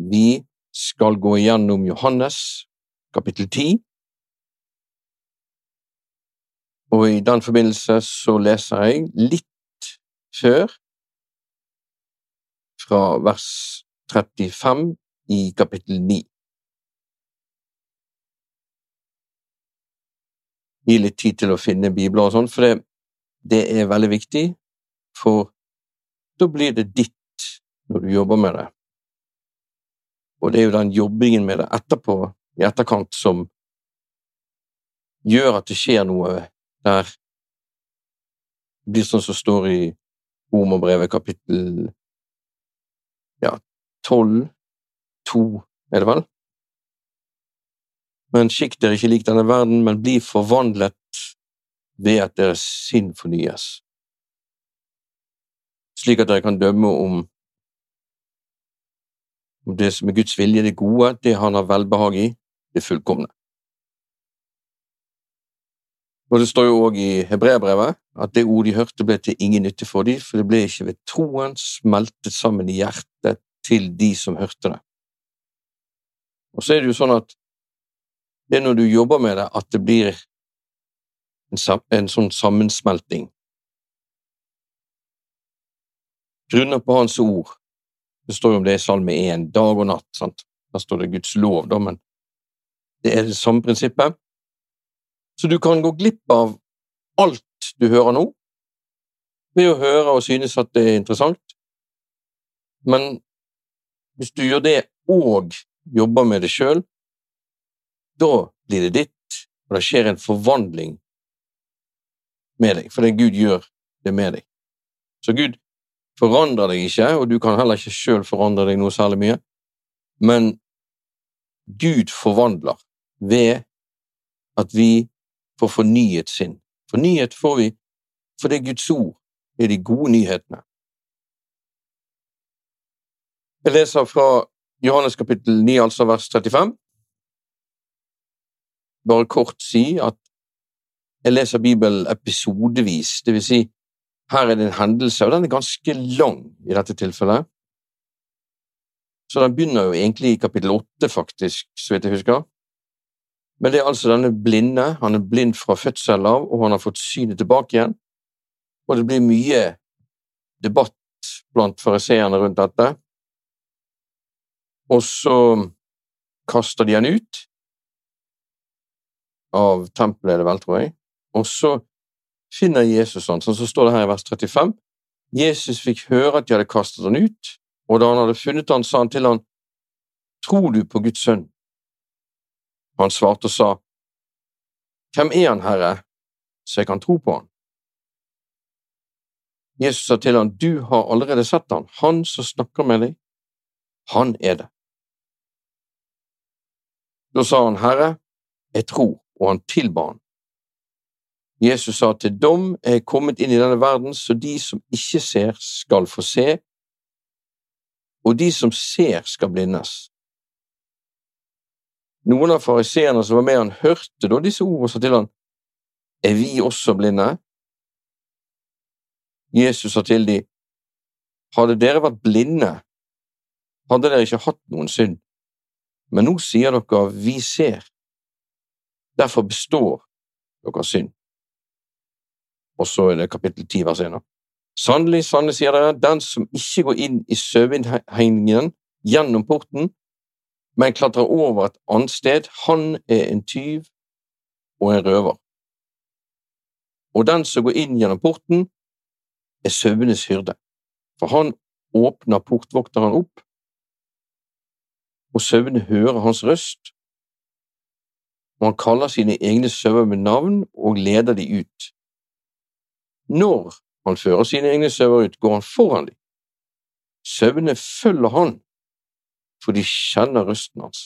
Vi skal gå igjennom Johannes kapittel 10, og i den forbindelse så leser jeg litt før, fra vers 35 i kapittel 9. Gi litt tid til å finne bibler og sånn, for det, det er veldig viktig, for da blir det ditt når du jobber med det. Og det er jo den jobbingen med det etterpå, i etterkant, som gjør at det skjer noe der det blir sånn som står i Romerbrevet kapittel ja, tolv, to, er det vel? Men skikk dere ikke lik denne verden, men bli forvandlet ved at deres sinn fornyes, slik at dere kan dømme om det som er Guds vilje, det gode, det han har velbehag i, det fullkomne. Og Det står jo òg i hebreerbrevet at det ord de hørte, ble til ingen nytte for dem, for det ble ikke ved troen smeltet sammen i hjertet til de som hørte det. Og så er det jo sånn at det er når du jobber med det, at det blir en, en sånn sammensmelting. Grunner på Hans ord. Det står jo om det i Salme 1, dag og natt. sant? Der står det Guds lov, da, men det er det samme prinsippet. Så du kan gå glipp av alt du hører nå, ved å høre og synes at det er interessant. Men hvis du gjør det og jobber med det sjøl, da blir det ditt, og det skjer en forvandling med deg, fordi Gud gjør det med deg. Så Gud forandrer deg ikke, og du kan heller ikke sjøl forandre deg noe særlig mye, men Gud forvandler ved at vi får fornyet sinn. Fornyet får vi for det er Guds ord, er de gode nyhetene. Jeg leser fra Johannes kapittel 9, altså vers 35. Bare kort si at jeg leser Bibelen episodevis, det vil si, her er det en hendelse, og den er ganske lang i dette tilfellet. Så den begynner jo egentlig i kapittel 8, faktisk, så vidt jeg husker. Men det er altså denne blinde, han er blind fra fødsel av, og han har fått synet tilbake igjen, og det blir mye debatt blant fariseerne rundt dette. Og så kaster de han ut av tempelet, er det vel, tror jeg, og så finner Jesus han, sånn så står det her i vers 35. Jesus fikk høre at de hadde kastet han ut, og da han hadde funnet han, sa han til han, Tror du på Guds sønn? Han svarte og sa, Hvem er han, Herre, så jeg kan tro på han? Jesus sa til han, Du har allerede sett han, han som snakker med deg, han er det. Da sa han, Herre, jeg tror, og han tilba han. Jesus sa til dom er kommet inn i denne verden, så de som ikke ser, skal få se, og de som ser, skal blindes. Noen av fariseerne som var med han, hørte da disse ordene sa til han, Er vi også blinde? Jesus sa til dem, Hadde dere vært blinde, hadde dere ikke hatt noen synd, men nå sier dere vi ser, derfor består deres synd. Og så er det kapittel 10 vers 1. Sannelig, sannelig, sier dere, den som ikke går inn i saueinnhegningen gjennom porten, men klatrer over et annet sted, han er en tyv og en røver. Og den som går inn gjennom porten, er sauenes hyrde, for han åpner portvokteren opp, og sauene hører hans røst, og han kaller sine egne sauer med navn og leder de ut. Når han fører sine egne sauer ut, går han foran dem. Sauene følger han, for de kjenner røsten hans.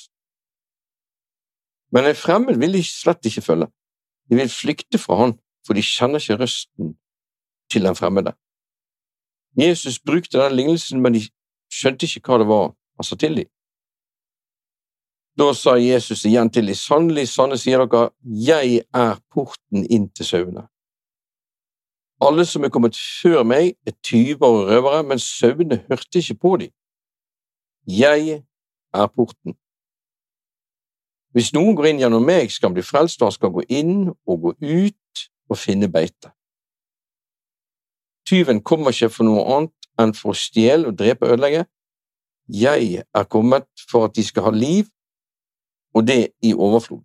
Men en fremmed vil de slett ikke følge. De vil flykte fra han, for de kjenner ikke røsten til den fremmede. Jesus brukte den lignelsen, men de skjønte ikke hva det var han sa til dem. Da sa Jesus igjen til dem, sannelig, sanne sier dere, jeg er porten inn til sauene. Alle som er kommet før meg, er tyver og røvere, men sauene hørte ikke på dem. Jeg er porten. Hvis noen går inn gjennom meg, skal han bli frelst, og han skal gå inn og gå ut og finne beite. Tyven kommer ikke for noe annet enn for å stjele og drepe og ødelegge. Jeg er kommet for at de skal ha liv, og det i overflod.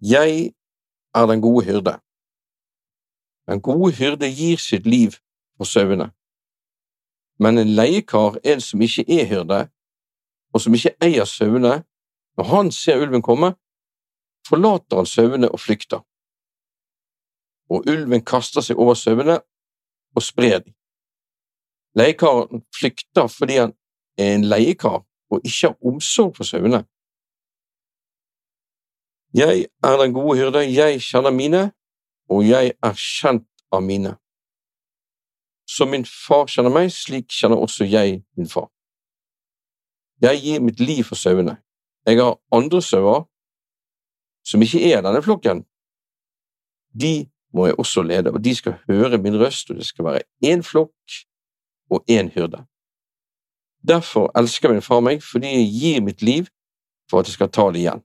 Jeg er den gode hyrde. Den gode hyrde gir sitt liv for sauene. Men en leiekar, en som ikke er hyrde, og som ikke eier sauene, når han ser ulven komme, forlater han sauene og flykter. Og ulven kaster seg over sauene og sprer dem. Leiekaren flykter fordi han er en leiekar og ikke har omsorg for sauene. Jeg er den gode hyrde, jeg kjenner mine, og jeg er kjent av mine. Som min far kjenner meg, slik kjenner også jeg min far. Jeg gir mitt liv for sauene. Jeg har andre sauer som ikke er denne flokken. De må jeg også lede, og de skal høre min røst, og det skal være én flokk og én hyrde. Derfor elsker min far meg, fordi jeg gir mitt liv for at jeg skal ta det igjen.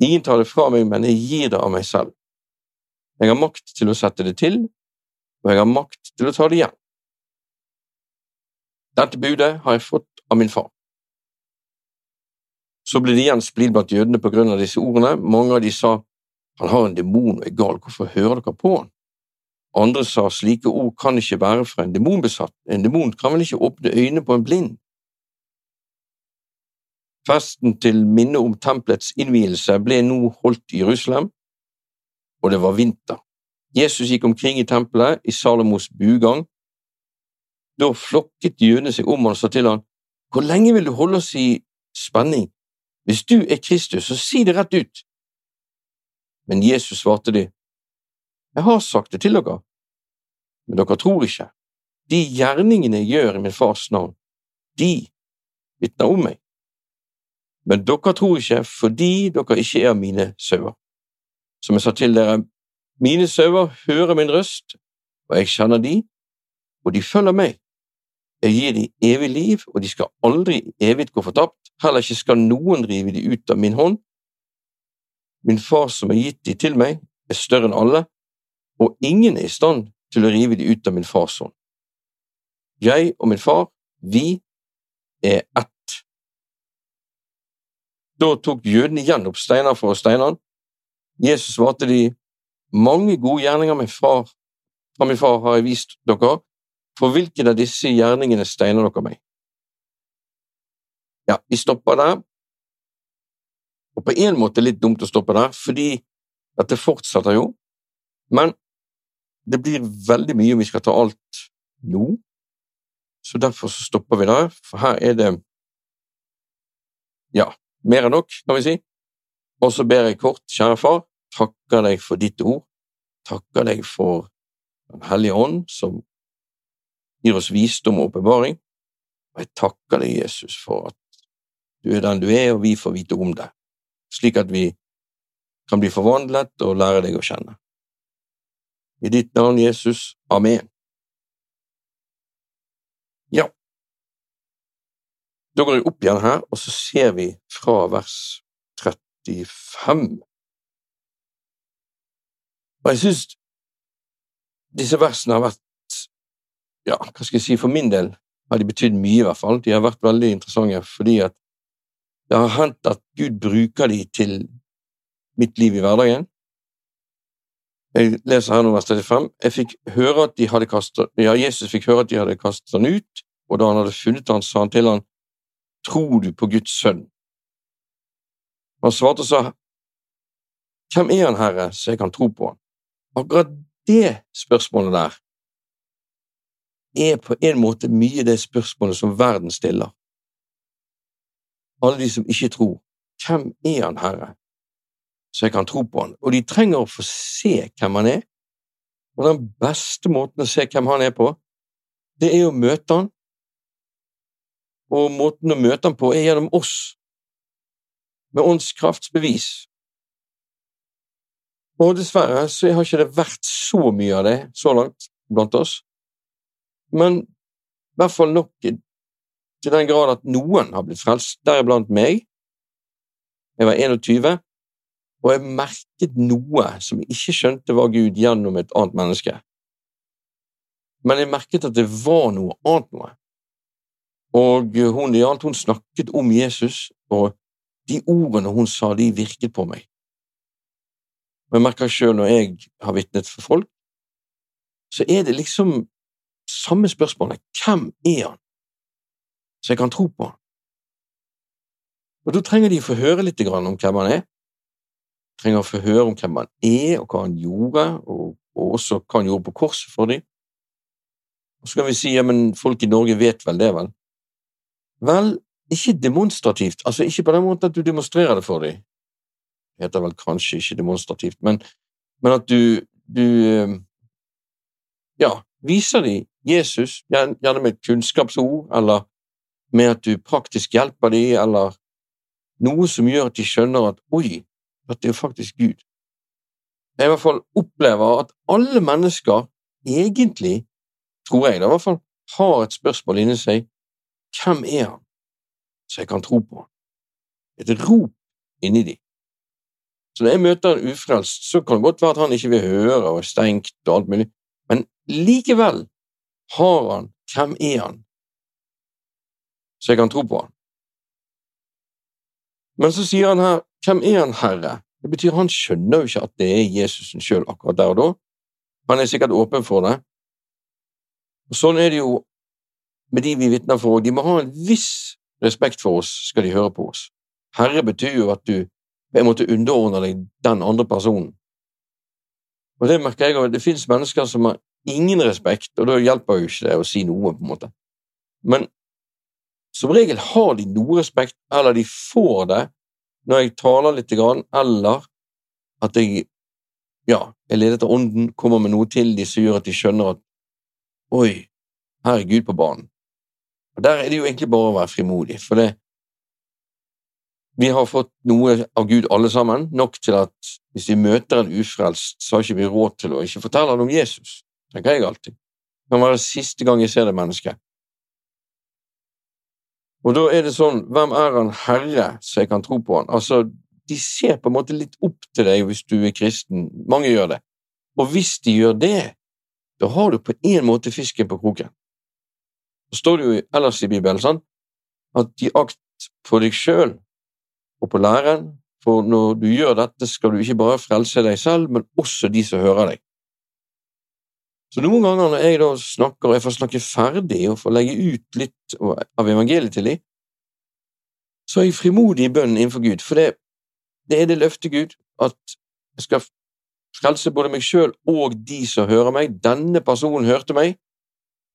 Ingen tar det fra meg, men jeg gir det av meg selv. Jeg har makt til å sette det til, og jeg har makt til å ta det igjen. Dette budet har jeg fått av min far. Så ble det igjen splid blant jødene på grunn av disse ordene. Mange av de sa han har en demon og er gal, hvorfor hører dere på han? Andre sa slike ord kan ikke være fra en demonbesatt, en demon kan vel ikke åpne øynene på en blind? Festen til minne om tempelets innvielse ble nå holdt i Jerusalem, og det var vinter. Jesus gikk omkring i tempelet i Salomos bugang. Da flokket jødene seg om og sa til han, Hvor lenge vil du holde oss i spenning? Hvis du er Kristus, så si det rett ut. Men Jesus svarte de, Jeg har sagt det til dere, men dere tror ikke. De gjerningene jeg gjør i min fars navn, de vitner om meg. Men dere tror ikke fordi dere ikke er mine sauer. Som jeg sa til dere, mine sauer hører min røst, og jeg kjenner de, og de følger meg. Jeg gir de evig liv, og de skal aldri evig gå fortapt, heller ikke skal noen rive de ut av min hånd. Min far som har gitt de til meg, er større enn alle, og ingen er i stand til å rive de ut av min fars hånd. Jeg og min far, vi er ett. Da tok jødene igjen opp steiner for å steine han. Jesus svarte de, mange gode gjerninger min far, fra min far har jeg vist dere, for hvilken av disse gjerningene steiner dere meg? Ja, vi stopper der, og på en måte litt dumt å stoppe der, fordi dette fortsetter jo, men det blir veldig mye om vi skal ta alt nå, så derfor så stopper vi der, for her er det ja, mer enn nok, kan vi si. Og så ber jeg kort, kjære far, takker deg for ditt ord, takker deg for Den hellige ånd, som gir oss visdom og åpenbaring, og jeg takker deg, Jesus, for at du er den du er, og vi får vite om deg, slik at vi kan bli forvandlet og lære deg å kjenne. I ditt navn, Jesus. Amen. Ja, da går jeg opp igjen her, og så ser vi fra vers 35. Og jeg syns disse versene har vært Ja, hva skal jeg si, for min del har de betydd mye, i hvert fall. De har vært veldig interessante fordi at det har hendt at Gud bruker de til mitt liv i hverdagen. Jeg leser her nå vers 35. Jeg fikk høre at de hadde kastet, ja, Jesus fikk høre at de hadde kastet han ut, og da han hadde funnet han, sa han til han, Tror du på Guds sønn? Han svarte og sa, Hvem er han, Herre, så jeg kan tro på han? Akkurat det spørsmålet der er på en måte mye det spørsmålet som verden stiller. Alle de som ikke tror. Hvem er han, Herre, så jeg kan tro på han? Og de trenger å få se hvem han er. Og den beste måten å se hvem han er på, det er å møte han og måten å møte ham på er gjennom oss, med åndskraftsbevis. Og dessverre så har ikke det vært så mye av det så langt blant oss, men i hvert fall nok til den grad at noen har blitt frelst, deriblant meg. Jeg var 21, og jeg merket noe som jeg ikke skjønte var Gud gjennom et annet menneske. Men jeg merket at det var noe annet noe. Og hun det gjaldt, hun snakket om Jesus, og de ordene hun sa, de virket på meg. Og jeg merker sjøl når jeg har vitnet for folk, så er det liksom samme spørsmålet hvem er han, så jeg kan tro på? Og da trenger de å få høre litt om hvem han er, De trenger å få høre om hvem han er, og hva han gjorde, og, og også hva han gjorde på korset for dem. Og så kan vi si ja, men folk i Norge vet vel det, vel? Vel, ikke demonstrativt, altså ikke på den måten at du demonstrerer det for dem, heter vel kanskje ikke demonstrativt, men, men at du, du eh, ja, viser dem Jesus, gjerne med kunnskapsord, eller med at du praktisk hjelper dem, eller noe som gjør at de skjønner at oi, at det er faktisk Gud. Jeg i hvert fall opplever at alle mennesker egentlig, tror jeg da i hvert fall, har et spørsmål inni seg hvem er han, så jeg kan tro på? Et rop inni dem. Så når jeg møter en ufrelst, så kan det godt være at han ikke vil høre og er stengt og alt mulig, men likevel har han Hvem er han? Så jeg kan tro på han. Men så sier han her Hvem er han, Herre? Det betyr han skjønner jo ikke at det er Jesusen sjøl akkurat der og da. Han er sikkert åpen for det. Og Sånn er det jo med de vi vitner for. De må ha en viss respekt for oss, skal de høre på oss. Herre betyr jo at du på en måte deg den andre personen. Og Det merker jeg at det finnes mennesker som har ingen respekt, og da hjelper jo ikke det å si noe, på en måte. Men som regel har de noe respekt, eller de får det når jeg taler litt, eller at jeg ja, er ledet av Ånden, kommer med noe til de som gjør at de skjønner at oi, her er Gud på banen. Og Der er det jo egentlig bare å være frimodig, for det, vi har fått noe av Gud alle sammen, nok til at hvis vi møter en ufrelst, så har ikke vi råd til å ikke fortelle ham om Jesus, tenker jeg alltid. Det kan være siste gang jeg ser det mennesket. Og da er det sånn, hvem er han Herre, så jeg kan tro på han? Altså, de ser på en måte litt opp til deg hvis du er kristen, mange gjør det. Og hvis de gjør det, da har du på en måte fisken på kroken. Så står det jo ellers i Bibelen sant? at gi akt på deg sjøl og på læreren, for når du gjør dette, skal du ikke bare frelse deg selv, men også de som hører deg. Så noen ganger når jeg da snakker, og jeg får snakke ferdig og får legge ut litt av evangeliet til dem, så er jeg frimodig i bønnen innenfor Gud, for det, det er det løftet Gud, at jeg skal frelse både meg sjøl og de som hører meg. Denne personen hørte meg,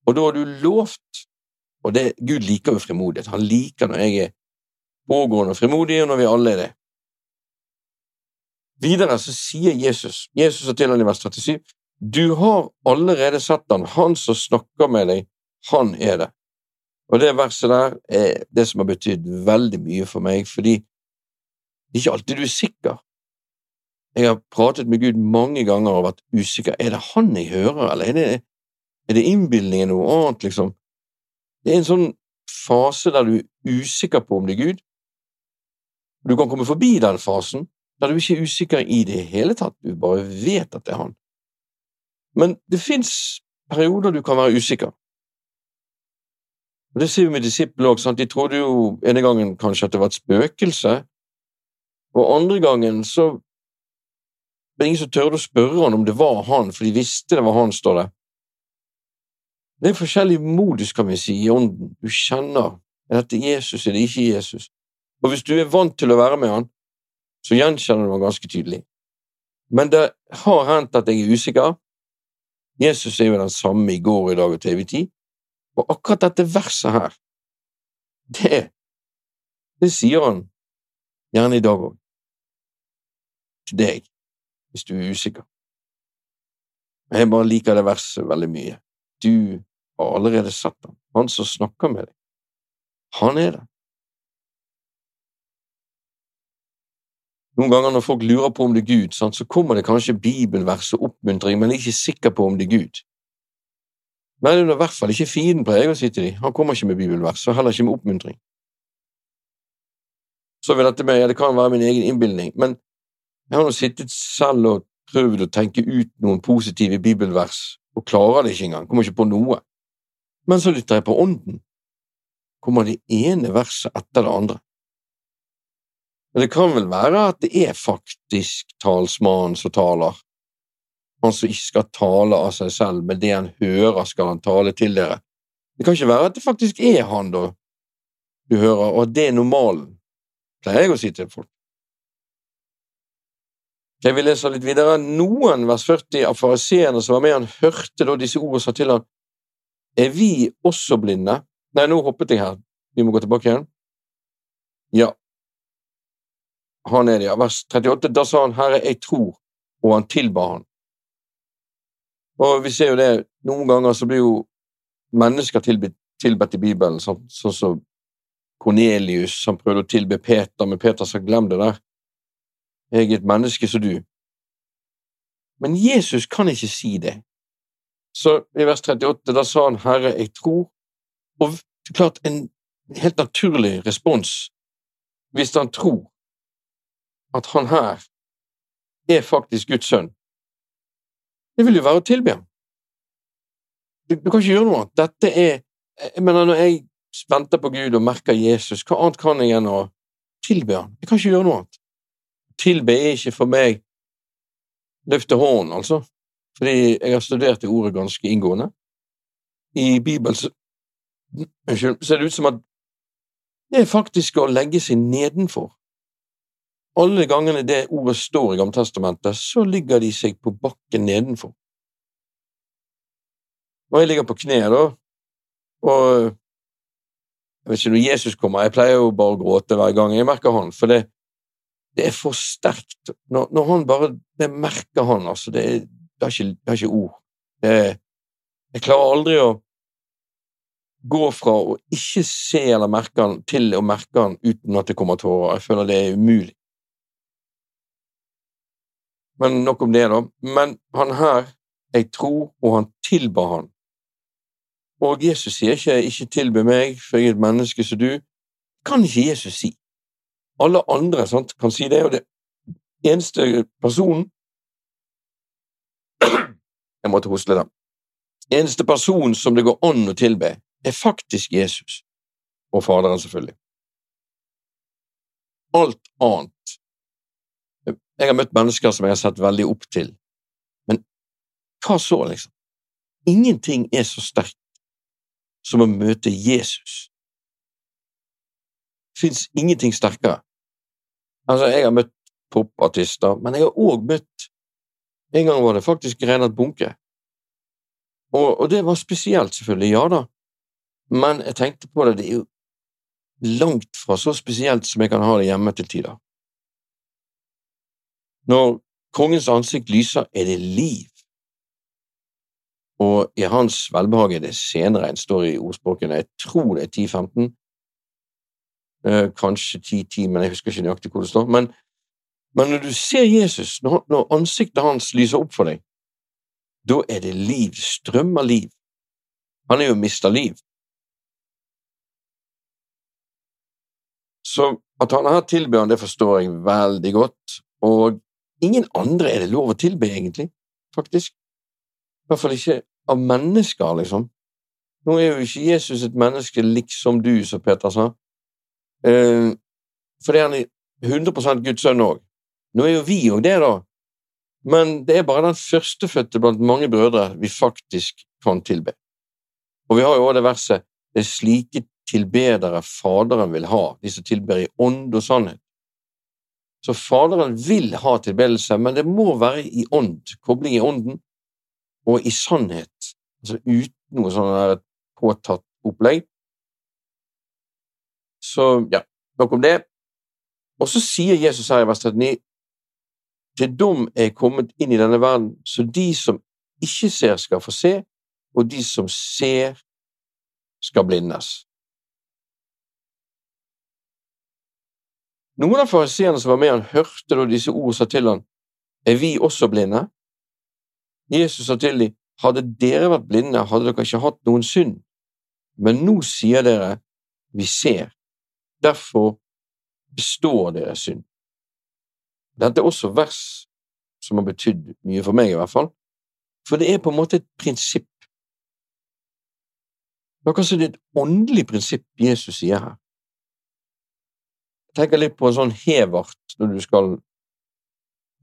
og da har du lovt, og det, Gud liker jo frimodighet, han liker når jeg er pågående og frimodig, og når vi alle er det. Videre så sier Jesus, Jesus er til han i vers 37, du har allerede sett han, han som snakker med deg, han er det. Og det verset der er det som har betydd veldig mye for meg, fordi det er ikke alltid du er sikker. Jeg har pratet med Gud mange ganger og vært usikker. Er det han jeg hører, eller er det, er det innbilningen noe annet, liksom? Det er en sånn fase der du er usikker på om det er Gud, du kan komme forbi den fasen der du ikke er usikker i det hele tatt, du bare vet at det er han. Men det fins perioder du kan være usikker. Og Det sier vi med disiplene òg. De trodde jo ene gangen kanskje at det var et spøkelse, og andre gangen så var det ingen som tørde å spørre han om det var han, for de visste det var han, står det. Det er forskjellig modus, kan vi si, i ånden. Du kjenner er dette Jesus, er det ikke Jesus? Og hvis du er vant til å være med han, så gjenkjenner du ham ganske tydelig. Men det har hendt at jeg er usikker. Jesus er jo den samme i går, i dag og til evig tid. Og akkurat dette verset her, det, det sier han gjerne i dag òg. Til deg, hvis du er usikker. Jeg bare liker det verset veldig mye. Du har allerede sett ham. Han som snakker med deg. Han er det. Noen ganger når folk lurer på om det er Gud, så kommer det kanskje bibelvers og oppmuntring, men er ikke sikker på om det er Gud. Nei, det er i hvert fall ikke fienden, pleier jeg å si til dem. Han kommer ikke med bibelvers, og heller ikke med oppmuntring. Så vil dette med, ja, Det kan være min egen innbilning, men jeg har nå sittet selv og prøvd å tenke ut noen positive bibelvers, og klarer det ikke engang, kommer ikke på noe. Men så lytter jeg på Ånden, kommer det ene verset etter det andre. Men det kan vel være at det er faktisk talsmannen som taler, han som ikke skal tale av seg selv, men det han hører, skal han tale til dere. Det kan ikke være at det faktisk er han da du hører, og at det er normalen, pleier jeg å si til folk. Jeg vil lese litt videre. Noen, vers 40, av fariseerne som var med han, hørte da disse ordene og sa til ham, Er vi også blinde? Nei, nå hoppet jeg her. Vi må gå tilbake igjen. Ja. Han er det, ja. Vers 38. Da sa han, Herre, jeg tror, og han tilba han. Og vi ser jo det, noen ganger så blir jo mennesker tilbedt, tilbedt i Bibelen, sånn som så Kornelius, som prøvde å tilbe Peter, men Peter sa glem det der, jeg er et menneske som du. Men Jesus kan ikke si det. Så i vers 38, da sa han, Herre, jeg tror, og det er klart en helt naturlig respons hvis han tror at han her er faktisk Guds sønn, det vil jo være å tilbe ham. Du, du, kan ikke gjøre noe annet. Dette er jeg mener, Når jeg venter på Gud og merker Jesus, hva annet kan jeg enn å tilbe ham? Jeg kan ikke gjøre noe annet. Tilbe er ikke for meg løfte hånden, altså, fordi jeg har studert det ordet ganske inngående. I Bibelen så, ser det ut som at det er faktisk å legge seg nedenfor. Alle gangene det ordet står i Gammeltestamentet, så ligger de seg på bakken nedenfor. Og jeg ligger på kne, da, og jeg vet ikke når Jesus kommer, jeg pleier jo bare å gråte hver gang jeg merker han, for det, det er for sterkt. Når, når, han bare Det merker han, altså. Det, er, det, er, ikke, det er ikke, ord. Det, jeg klarer aldri å gå fra å ikke se eller merke han til å merke han uten at det kommer tårer. Jeg føler det er umulig. Men nok om det, da. Men han her, jeg tror, og han tilba han. Og Jesus sier ikke 'ikke tilbe meg, for jeg er et menneske som du'. kan ikke Jesus si. Alle andre sant, kan si det, og det eneste personen Jeg måtte hoste litt. Eneste person som det går an å tilbe, er faktisk Jesus. Og Faderen, selvfølgelig. Alt annet jeg har møtt mennesker som jeg har sett veldig opp til, men hva så, liksom? Ingenting er så sterkt som å møte Jesus. Fins ingenting sterkere. Altså, jeg har møtt popartister, men jeg har òg møtt En gang var det faktisk Reinhard Bunke. Og, og, det var spesielt, selvfølgelig, ja da, men jeg tenkte på det, det er jo langt fra så spesielt som jeg kan ha det hjemme til tider. Når kongens ansikt lyser, er det liv, og i hans velbehag er det senere en står i ordspråkene, jeg tror det er 10-15, eh, kanskje 10-10, men jeg husker ikke nøyaktig hvor det står. Men, men når du ser Jesus, når, når, ansiktet hans lyser opp for deg, da er det liv, strømmer liv. Han er jo mista liv. Så at han her tilbyr han, det forstår jeg veldig godt, og Ingen andre er det lov å tilbe, egentlig, faktisk. I hvert fall ikke av mennesker, liksom. Nå er jo ikke Jesus et menneske liksom du, som Peter sa, eh, fordi han er 100 Guds sønn òg. Nå er jo vi òg det, da, men det er bare den førstefødte blant mange brødre vi faktisk kan tilbe. Og vi har jo òg det verset det er slike tilbedere Faderen vil ha, de som tilber i ånd og sannhet. Så Faderen vil ha tilbedelse, men det må være i ånd, kobling i ånden, og i sannhet, altså uten noe sånn påtatt opplegg. Så ja, nok om det. Og så sier Jesus her i vers 39 til dom er kommet inn i denne verden, så de som ikke ser, skal få se, og de som ser, skal blindes. Noen av fariseerne som var med han, hørte da disse ord sa til han, Er vi også blinde? Jesus sa til dem, hadde dere vært blinde, hadde dere ikke hatt noen synd, men nå sier dere, vi ser, derfor består deres synd. Dette er også vers som har betydd mye for meg, i hvert fall, for det er på en måte et prinsipp. Det er kanskje et åndelig prinsipp Jesus sier her. Jeg tenker litt på en sånn hevart når du skal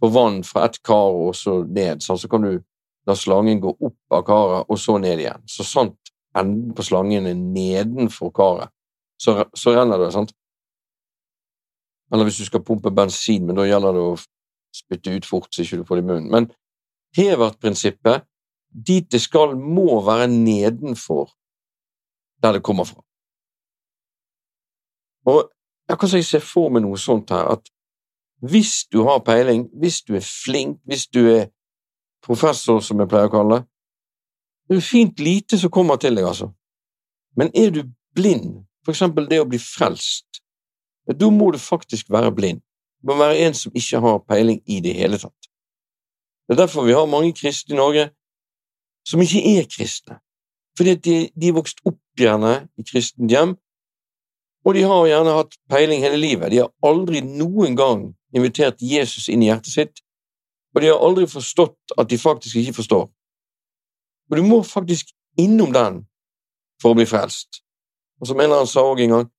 på vann fra et kar og så ned, sånn, så kan du la slangen gå opp av karet og så ned igjen. Så sant enden på slangen er nedenfor karet, så, så renner det, sant? Eller hvis du skal pumpe bensin, men da gjelder det å spytte ut fort så ikke du får det i munnen. Men Hevert-prinsippet, dit det skal, må være nedenfor der det kommer fra. Og jeg kan se for meg noe sånt her, at hvis du har peiling, hvis du er flink, hvis du er professor, som jeg pleier å kalle det, det er fint lite som kommer til deg, altså. Men er du blind, for eksempel det å bli frelst, da må du faktisk være blind. Du må være en som ikke har peiling i det hele tatt. Det er derfor vi har mange kristne i Norge som ikke er kristne, fordi de, de er vokst opp gjerne i kristent hjem, og de har gjerne hatt peiling hele livet. De har aldri noen gang invitert Jesus inn i hjertet sitt, og de har aldri forstått at de faktisk ikke forstår. Og du må faktisk innom den for å bli frelst. Og som en eller annen sa òg en gang,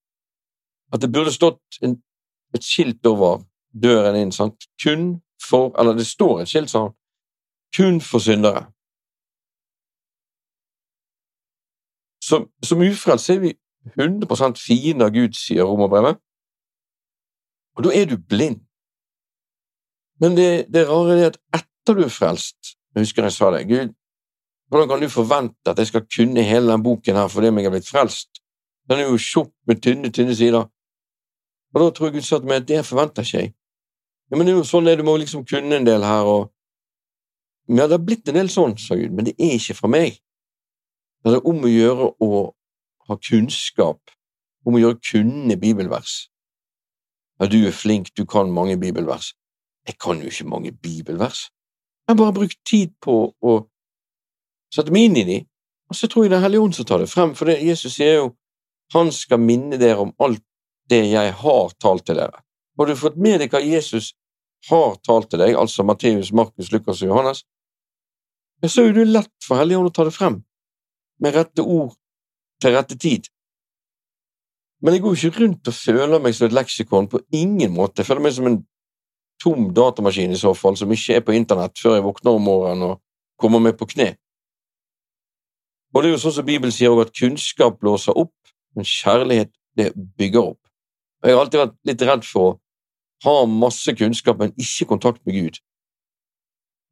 at det burde stått en, et skilt over døren inn, sant? kun for Eller det står et skilt han kun for syndere. Som, som ufrelst er vi 100 fiender av Gud, sier romerbrevet. Og da er du blind. Men det, det rare er at etter du er frelst Jeg husker jeg sa det. Gud, hvordan kan du forvente at jeg skal kunne hele den boken her fordi jeg er blitt frelst? Den er jo tjukk med tynne, tynne sider. Og da tror jeg Gud sa til meg at det forventer ikke jeg. Ja, men det er jo sånn det du må liksom kunne en del her, og Ja, det har blitt en del sånn, sa Gud, men det er ikke fra meg. Det er om å gjøre å ha kunnskap, om å gjøre kunne bibelvers. Ja, du er flink, du kan mange bibelvers. Jeg kan jo ikke mange bibelvers. Jeg har bare brukt tid på å sette meg inn i de, og så tror jeg det er Hellige Ånd som tar det frem, for det, Jesus sier jo han skal minne dere om alt det jeg har talt til dere. Har du fått med deg hva Jesus har talt til deg, altså Matteus, Markus, Lukas og Johannes, ja, så er det lett for Helligånden å ta det frem med rette ord til rette tid. Men jeg går ikke rundt og føler meg som et leksikon på ingen måte. Jeg føler meg som en tom datamaskin i så fall, som ikke er på internett før jeg våkner om morgenen og kommer meg på kne. Og det er jo sånn som Bibelen sier at kunnskap blåser opp, men kjærlighet det bygger opp. Og Jeg har alltid vært litt redd for å ha masse kunnskap, men ikke kontakt med Gud.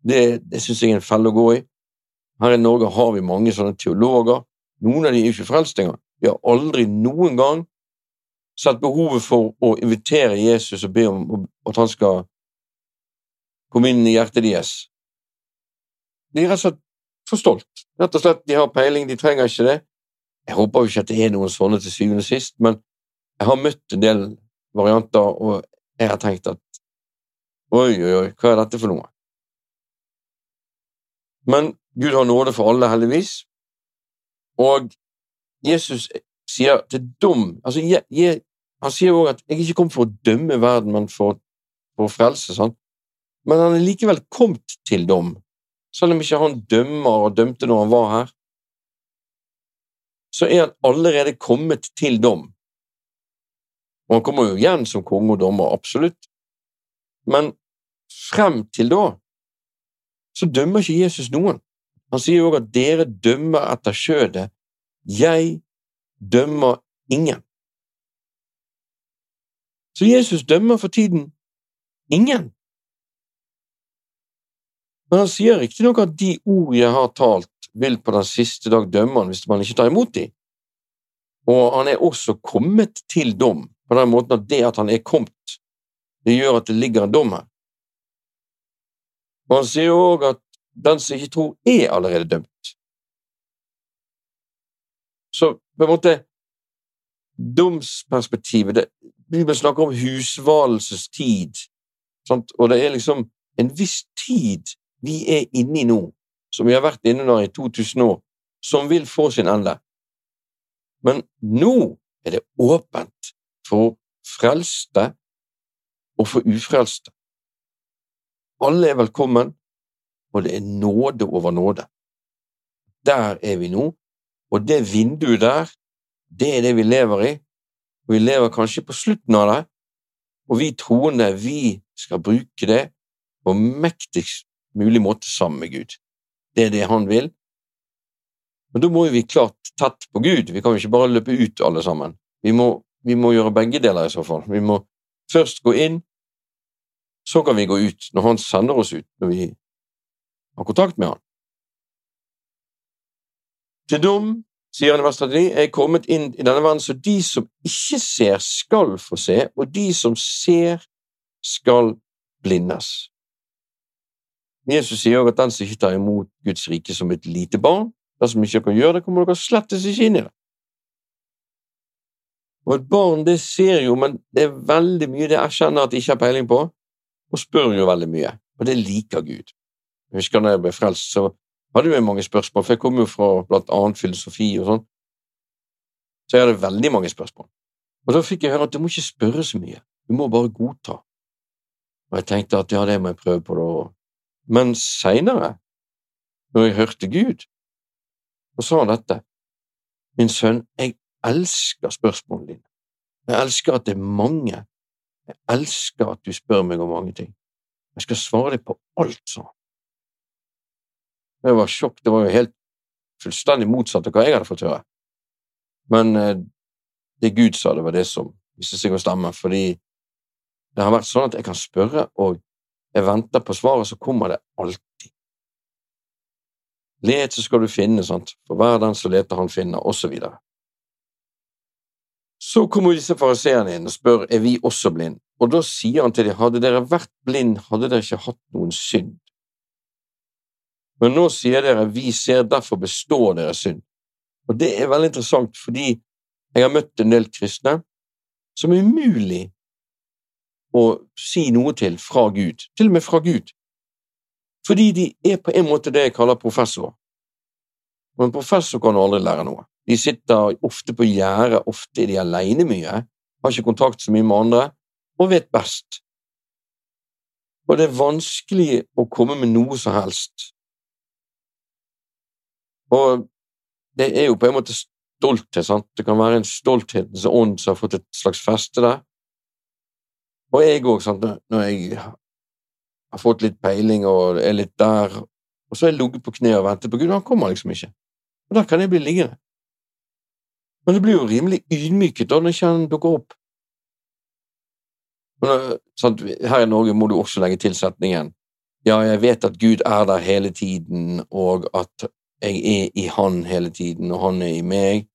Det, det syns jeg er en felle å gå i. Her i Norge har vi mange sånne teologer. Noen av de er ikke frelst engang. De har aldri noen gang sett behovet for å invitere Jesus og be om at han skal komme inn i hjertet deres. De er rett og slett for stolt. Rett og slett, De har peiling, de trenger ikke det. Jeg håper jo ikke at det er noen sånne til syvende og sist, men jeg har møtt en del varianter, og jeg har tenkt at oi, oi, oi, hva er dette for noe? Men Gud har nåde for alle, heldigvis, og Jesus sier til dom altså, jeg, jeg, Han sier også at 'jeg er ikke kom for å dømme verden, men for, for å frelse'. Sant? Men han er likevel kommet til dom, selv om ikke han dømmer og dømte når han var her. Så er han allerede kommet til dom. Og han kommer jo igjen som konge og dommer, absolutt. Men frem til da så dømmer ikke Jesus noen. Han sier òg at dere dømmer etter skjødet. Jeg dømmer ingen. Så Jesus dømmer for tiden ingen. Men han sier riktignok at de ord jeg har talt, vil på den siste dag dømme han hvis man ikke tar imot dem. Og han er også kommet til dom, på den måten at det at han er kommet, det gjør at det ligger en dom her. Og han sier òg at den som ikke tror, er allerede dømt. Så på en måte Domsperspektivet det, Bibelen snakker om husvalelsestid, sant? og det er liksom en viss tid vi er inne i nå, som vi har vært inne under i 2000 år, som vil få sin ende. Men nå er det åpent for frelste og for ufrelste. Alle er velkommen, og det er nåde over nåde. Der er vi nå, og det vinduet der, det er det vi lever i, og vi lever kanskje på slutten av det, og vi troende, vi skal bruke det på mektigst mulig måte sammen med Gud. Det er det han vil. Men da må vi klart tett på Gud, vi kan jo ikke bare løpe ut alle sammen. Vi må, vi må gjøre begge deler i så fall. Vi må først gå inn, så kan vi gå ut når han sender oss ut, når vi har kontakt med han. Til dom, sier han i vers 39, er jeg kommet inn i denne verden, så de som ikke ser, skal få se, og de som ser, skal blindes. Jesus sier også at den som ikke tar imot Guds rike som et lite barn, dersom ikke kan gjøre det, kommer dere slettes ikke inn i det. Og et barn, det ser jo, men det er veldig mye det erkjenner at de ikke har peiling på, og spør jo veldig mye, og det liker Gud. Jeg husker da jeg ble frelst, så hadde jeg mange spørsmål, for jeg kom jo fra blant annet filosofi og sånn, så jeg hadde veldig mange spørsmål. Og da fikk jeg høre at du må ikke spørre så mye, du må bare godta. Og jeg tenkte at ja, det må jeg prøve på, da. Men seinere, når jeg hørte Gud, så sa han dette, min sønn, jeg elsker spørsmålene dine. Jeg elsker at det er mange. Jeg elsker at du spør meg om mange ting. Jeg skal svare deg på alt, sa han. Det var sjokk. Det var jo helt fullstendig motsatt av hva jeg hadde fått høre. Men eh, det Gud sa, det var det som viste seg å stemme, fordi det har vært sånn at jeg kan spørre, og jeg venter på svaret, så kommer det alltid. Let, så skal du finne, sant, for hver den som leter, han finner, og så videre. Så kommer disse fariseerne inn og spør er vi også blind, og da sier han til dem hadde dere vært blind, hadde dere ikke hatt noen synd. Men nå sier dere vi ser, derfor består dere synd. Og det er veldig interessant, fordi jeg har møtt en del kristne som er umulig å si noe til fra Gud, til og med fra Gud, fordi de er på en måte det jeg kaller professor. Og en professor kan aldri lære noe. De sitter ofte på gjerdet, ofte er de aleine mye, har ikke kontakt så mye med andre, og vet best. Og det er vanskelig å komme med noe som helst. Og det er jo på en måte stolthet, sant. Det kan være en stolthetens ånd som har fått et slags feste der. Og jeg òg, når jeg har fått litt peiling og er litt der, og så har jeg ligget på kne og ventet på Gud, han kommer liksom ikke. Og da kan jeg bli liggende. Men det blir jo rimelig ydmyket da når ikke han dukker opp. Men, sant, her i Norge må du også legge til setningen ja, jeg vet at Gud er der hele tiden, og at jeg er i Han hele tiden, og Han er i meg,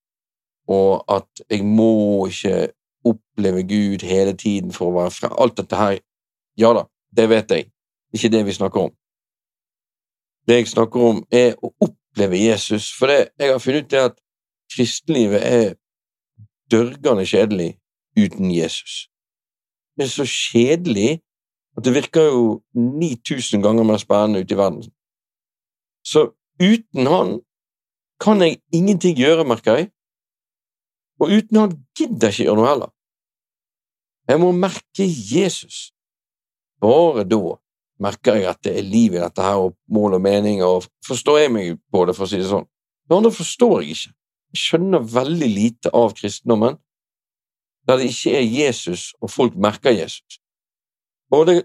og at jeg må ikke oppleve Gud hele tiden for å være fra Alt dette her, ja da, det vet jeg, ikke det vi snakker om. Det jeg snakker om, er å oppleve Jesus, for det jeg har funnet ut, at kristenlivet er dørgende kjedelig uten Jesus. Det er så kjedelig at det virker jo 9000 ganger mer spennende ute i verden. Så uten han kan jeg ingenting gjøre, merker jeg, og uten han gidder jeg ikke gjøre noe heller. Jeg må merke Jesus. Bare da merker jeg at det er liv i dette her, og mål og mening, og forstår jeg meg på det, for å si det sånn. Det andre forstår jeg ikke Jeg skjønner veldig lite av kristendommen der det ikke er Jesus, og folk merker Jesus. Og det,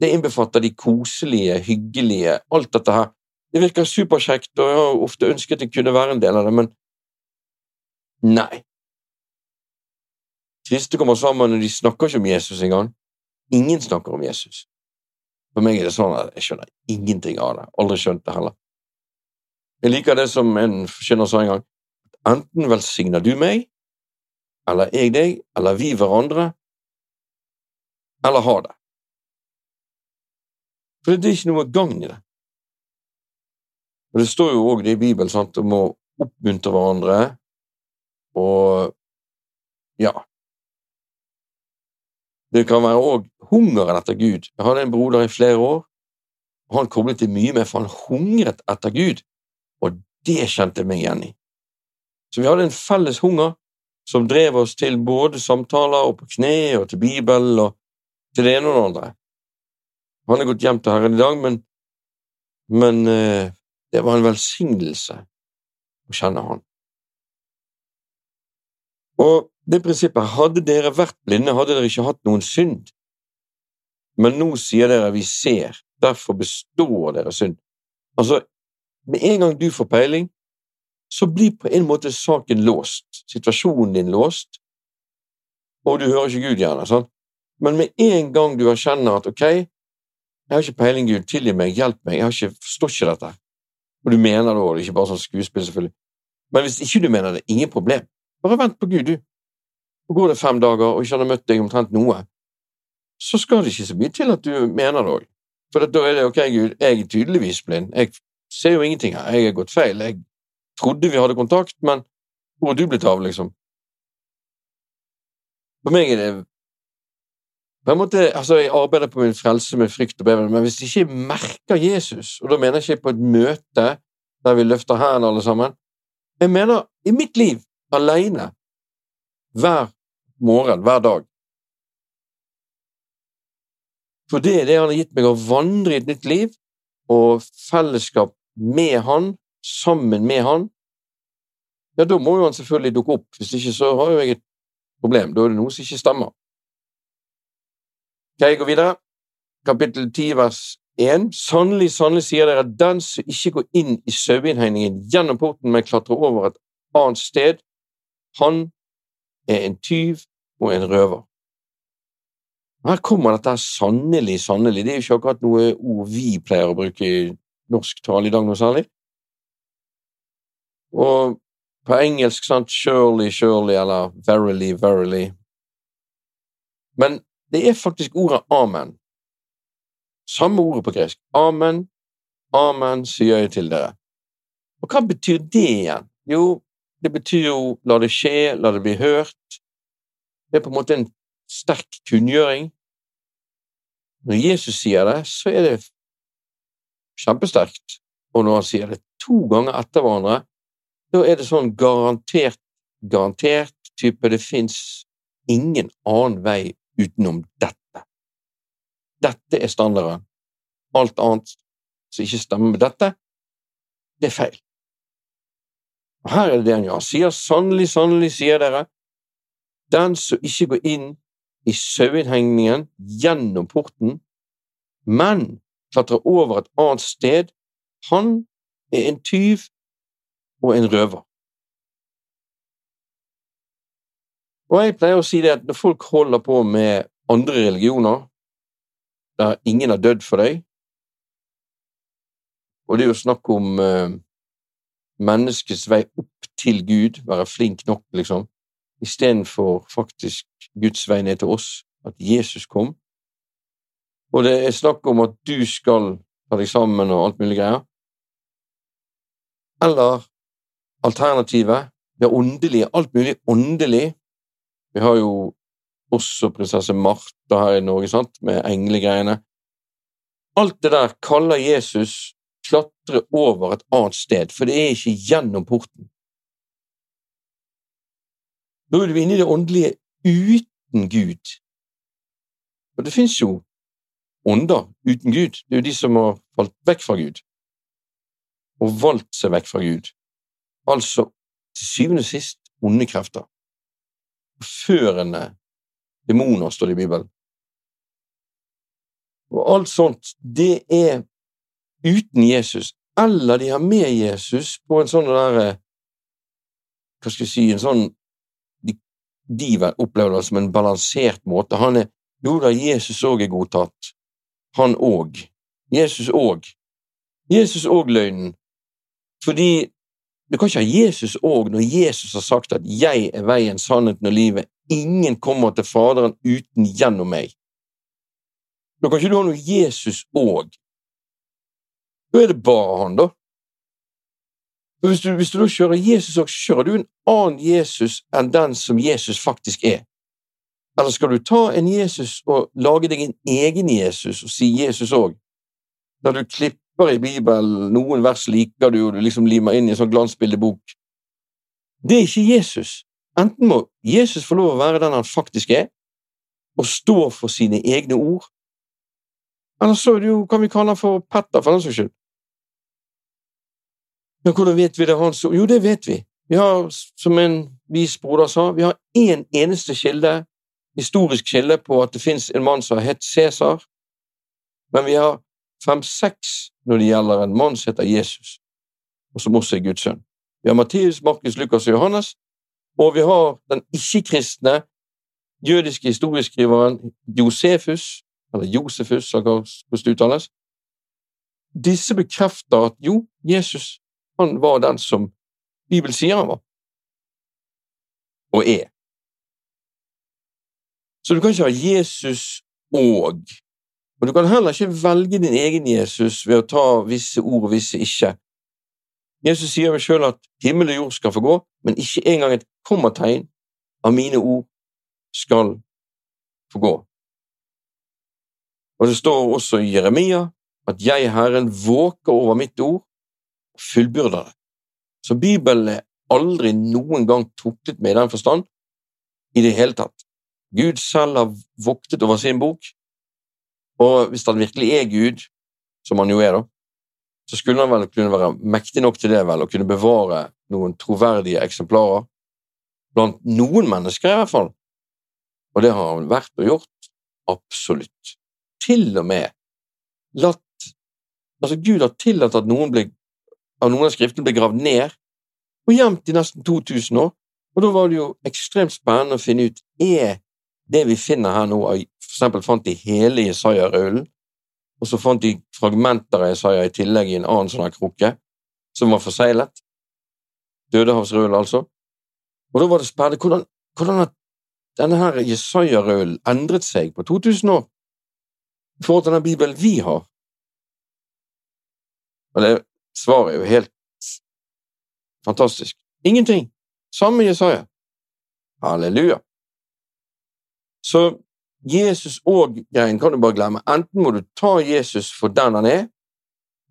det innbefatter de koselige, hyggelige, alt dette her. Det virker superkjekt, og jeg har ofte ønsket jeg kunne være en del av det, men nei. Kristne kommer sammen, og de snakker ikke om Jesus engang. Ingen snakker om Jesus. For meg er det sånn at jeg skjønner ingenting av det. Aldri skjønt det heller. Jeg liker det som en forkynner sa en gang. Enten velsigner du meg, eller jeg deg, eller vi hverandre, eller ha det. For det er ikke noe gang i det. Og Det står jo òg i Bibelen sant, om å oppmuntre hverandre, og ja Det kan være òg hungeren etter Gud. Jeg hadde en broder i flere år. han koblet det mye med, for han hungret etter Gud, og det kjente jeg meg igjen i. Så vi hadde en felles hunger som drev oss til både samtaler og på kne og til Bibelen og til det ene og det andre. Han er gått hjem til Herren i dag, men, men eh, det var en velsignelse å kjenne Han. Og det prinsippet hadde dere vært blinde, hadde dere ikke hatt noen synd. Men nå sier dere vi ser, derfor består deres synd. Altså, med en gang du får peiling, så blir på en måte saken låst, situasjonen din låst, og du hører ikke Gud gjerne, sant? Men med en gang du erkjenner at ok, jeg har ikke peiling, Gud, tilgi meg, hjelp meg, jeg har ikke, forstår ikke dette, og du mener det òg, ikke bare sånn skuespill, selvfølgelig, men hvis ikke du mener det, ingen problem, bare vent på Gud, du. Og går det fem dager og ikke har møtt deg omtrent noe, så skal det ikke så mye til at du mener det òg. For da er det ok, Gud, jeg er tydeligvis blind, jeg ser jo ingenting her, jeg har gått feil, jeg trodde vi hadde kontakt, men hvor er du blitt av, liksom? For meg er det på en måte, altså Jeg arbeider på min frelse med frykt og beven, men hvis jeg ikke merker Jesus, og da mener jeg ikke på et møte der vi løfter hendene alle sammen Jeg mener i mitt liv, alene, hver morgen, hver dag. For det er det han har gitt meg, å vandre i et nytt liv og fellesskap med han, sammen med han. Ja, da må jo han selvfølgelig dukke opp, hvis ikke så har jo jeg et problem. Da er det noe som ikke stemmer. Skal jeg gå videre? Kapittel 10, vers 1. Sannelig, sannelig sier dere at den som ikke går inn i saueinnhegningen gjennom porten, men klatrer over et annet sted, han er en tyv og en røver. Her kommer dette sannelig, sannelig. Det er jo ikke akkurat noe ord vi pleier å bruke i norsk tale i dag noe særlig. Og på engelsk sant surely, surely eller verily, verily. Men det er faktisk ordet amen. Samme ordet på gresk. Amen, amen, sier jeg til dere. Og hva betyr det igjen? Jo, det betyr jo la det skje, la det bli hørt. Det er på en måte en sterk kunngjøring. Når Jesus sier det, så er det kjempesterkt. Og når han sier det to ganger etter hverandre, da er det sånn garantert, garantert type det fins ingen annen vei utenom dette. Dette er standarden. Alt annet som ikke stemmer med dette, det er feil. Og Her er det det han gjør. Han sier sannelig, sannelig, sier dere, den som ikke går inn i saueinnhegningen gjennom porten, men klatrer over et annet sted, han er en tyv og en røver. Og jeg pleier å si det at når folk holder på med andre religioner, der ingen har dødd for deg, og det er jo snakk om uh, menneskets vei opp til Gud, være flink nok, liksom, istedenfor faktisk Guds vei ned til oss, at Jesus kom. Og det er snakk om at du skal ta deg sammen og alt mulig greier. Eller alternativet, det åndelige, alt mulig åndelig. Vi har jo også prinsesse Martha her i Norge, sant, med englegreiene. Alt det der kaller Jesus klatre over et annet sted, for det er ikke gjennom porten. Nå er du inne i det åndelige uten Gud. Og det fins jo ånder uten Gud. Det er jo de som har falt vekk fra Gud og valgt seg vekk fra Gud. Altså til syvende og sist onde krefter. Førende demoner, står det i Bibelen. Og alt sånt, det er uten Jesus, eller de har med Jesus på en sånn der eh, Hva skal jeg si En sånn De, de opplever det som en balansert måte. Han er Jo da, Jesus òg er godtatt. Han òg. Jesus òg. Jesus òg løgnen. Fordi du kan ikke ha Jesus òg når Jesus har sagt at 'jeg er veien, sannheten og livet'. Ingen kommer til Faderen uten gjennom meg. Da kan ikke du ha noe Jesus òg. Da er det bare han, da. Hvis du, hvis du da kjører Jesus òg, kjører du en annen Jesus enn den som Jesus faktisk er. Eller skal du ta en Jesus og lage deg en egen Jesus og si Jesus òg? Når du klipper i Bibelen, noen vers liker du, og du liksom limer inn i en sånn glansbildebok. Det er ikke Jesus. Enten må Jesus få lov å være den han faktisk er, og stå for sine egne ord, eller så er det jo, kan vi kalle han for Petter, for den saks skyld. Men hvordan vet vi det er hans ord? Jo, det vet vi. Vi har, som en vis broder sa, vi har én en eneste kilde, historisk kilde, på at det fins en mann som har hett Cæsar, men vi har fem-seks når det gjelder en mann som heter Jesus, og som også er Guds sønn. Vi har Matteus, Markus, Lukas og Johannes, og vi har den ikke-kristne jødiske historieskriveren Josefus, eller Josefus, hvordan det uttales. Disse bekrefter at jo, Jesus han var den som Bibelen sier han var, og er. Så du kan ikke ha Jesus og og du kan heller ikke velge din egen Jesus ved å ta visse ord og visse ikke. Jesus sier vel sjøl at himmel og jord skal få gå, men ikke engang et kommategn av mine ord skal få gå. Og det står også i Jeremia at jeg, Herren, våker over mitt ord og fullbyrder det. Så Bibelen er aldri noen gang tuklet med i den forstand i det hele tatt. Gud selv har voktet over sin bok, og hvis han virkelig er Gud, som han jo er, da, så skulle han vel kunne være mektig nok til det, vel, å kunne bevare noen troverdige eksemplarer blant noen mennesker, i hvert fall. Og det har han vært og gjort. Absolutt. Til og med latt Altså, Gud har tillatt at noen ble, av noen av skriftene ble gravd ned og gjemt i nesten 2000 år, og da var det jo ekstremt spennende å finne ut er det vi finner her nå for eksempel fant de hele Jesaja-rullen, og så fant de fragmenter av Jesaja i tillegg i en annen sånn krukke, som var forseglet. Dødehavsrullen, altså. Og da var det spennende hvordan, hvordan denne her Jesaja-rullen endret seg på 2000 år i forhold til den Bibelen vi har. Og det svaret er jo helt fantastisk. Ingenting. Samme Jesaja. Halleluja. Så Jesus og greien kan du bare glemme. Enten må du ta Jesus for den han er,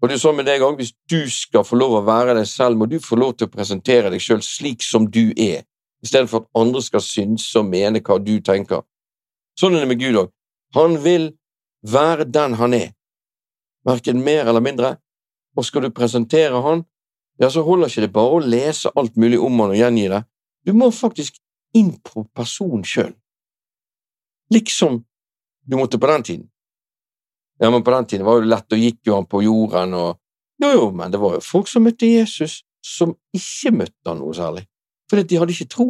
og det er sånn med deg òg, hvis du skal få lov å være deg selv, må du få lov til å presentere deg sjøl slik som du er, i stedet for at andre skal synse og mene hva du tenker. Sånn er det med Gud òg. Han vil være den han er, verken mer eller mindre, og skal du presentere han, ja, så holder ikke det bare å lese alt mulig om han og gjengi det, du må faktisk inn på personen sjøl liksom du måtte på den tiden. Ja, men på den tiden var det lett, og gikk jo han på jorden, og Jo, jo, men det var jo folk som møtte Jesus, som ikke møtte han noe særlig, fordi de hadde ikke tro.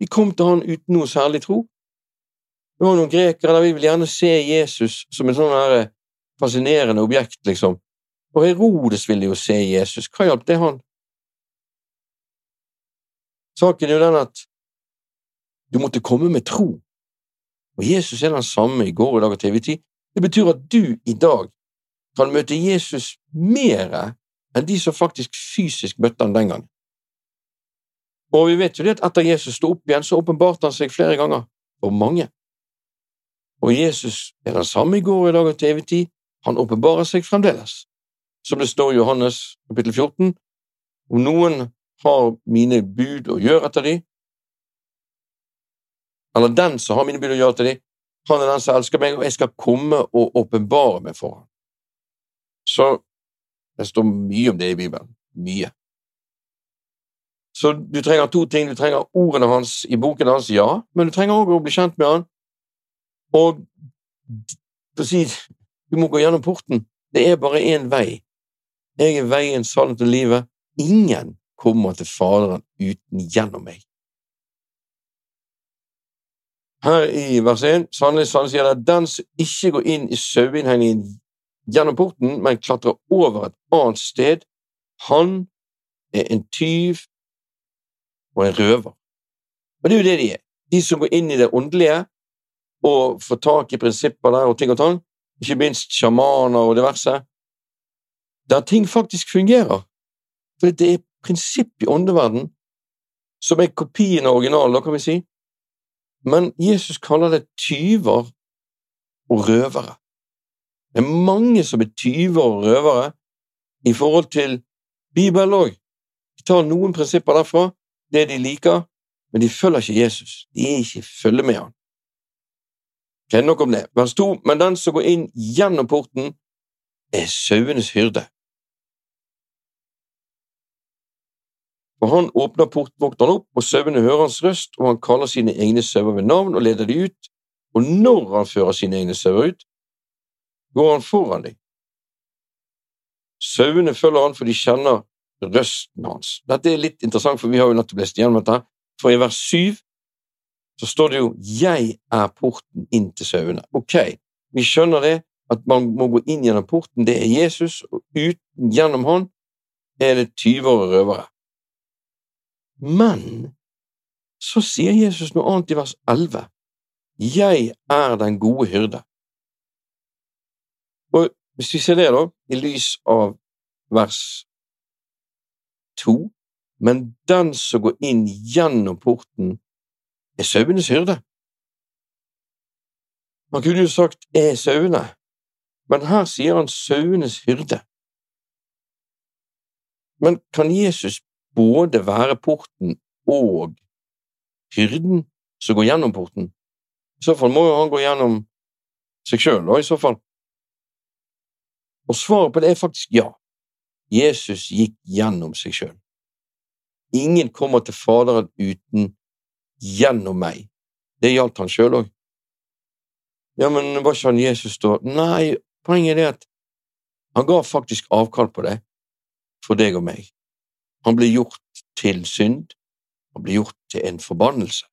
De kom til han uten noe særlig tro. Det var noen grekere der vi vil gjerne se Jesus som en sånn her fascinerende objekt, liksom. Og Herodes ville jo se Jesus. Hva hjalp det han? Saken er jo den at du måtte komme med tro. Og Jesus er den samme i går, i dag og til evig tid. Det betyr at du i dag kan møte Jesus mer enn de som faktisk fysisk møtte han den gangen. Og vi vet jo det at etter Jesus sto opp igjen, så åpenbarte han seg flere ganger for mange. Og Jesus er den samme i går, i dag og til evig tid. Han åpenbarer seg fremdeles. Som det står i Johannes kapittel 14, om noen har mine bud og gjør etter de, eller den som har mine bud å gjøre etter dem, han er den som elsker meg, og jeg skal komme og åpenbare meg for ham. Så det står mye om det i Bibelen. Mye. Så du trenger to ting. Du trenger ordene hans i boken hans, ja, men du trenger også å bli kjent med han. Og for å si, du må gå gjennom porten. Det er bare én vei. Jeg er veien, sannheten og livet. Ingen kommer til Faderen uten gjennom meg. Her i vers 1 sannelig, sannelig sier det den som ikke går inn i saueinnhegningen gjennom porten, men klatrer over et annet sted, han er en tyv og en røver. Og det er jo det de er. De som går inn i det åndelige og får tak i prinsipper der og ting og tang, ikke minst sjamaner og diverse, der ting faktisk fungerer. For det er prinsipp i åndeverden som er kopien av originalen, kan vi si, men Jesus kaller det tyver og røvere. Det er mange som er tyver og røvere i forhold til Bibelen òg. De tar noen prinsipper derfra, det de liker, men de følger ikke Jesus. De er ikke i følge med han. Okay, nok om det. Vers 2. Men den som går inn gjennom porten, er sauenes hyrde. For han åpner portvokteren opp, og sauene hører hans røst, og han kaller sine egne sauer ved navn og leder de ut, og når han fører sine egne sauer ut, går han foran dem. Sauene følger han, for de kjenner røsten hans. Dette er litt interessant, for vi har jo nettopp lest igjennom dette. For i vers syv så står det jo 'Jeg er porten inn til sauene'. Ok, vi skjønner det, at man må gå inn gjennom porten. Det er Jesus, og uten gjennom han er det tyver og røvere. Men så sier Jesus noe annet i vers 11. Jeg er den gode hyrde. Og hvis vi ser det, da, i lys av vers 2, men den som går inn gjennom porten, er sauenes hyrde. Man kunne jo sagt er sauene, men her sier han sauenes hyrde. Men kan Jesus både være porten og hyrden som går gjennom porten? I så fall må jo han gå gjennom seg sjøl, i så fall. Og svaret på det er faktisk ja. Jesus gikk gjennom seg sjøl. Ingen kommer til Faderen uten gjennom meg. Det gjaldt han sjøl òg. Ja, men var ikke han Jesus da? Nei, poenget er det at han ga faktisk avkall på det for deg og meg. Han ble gjort til synd, han ble gjort til en forbannelse.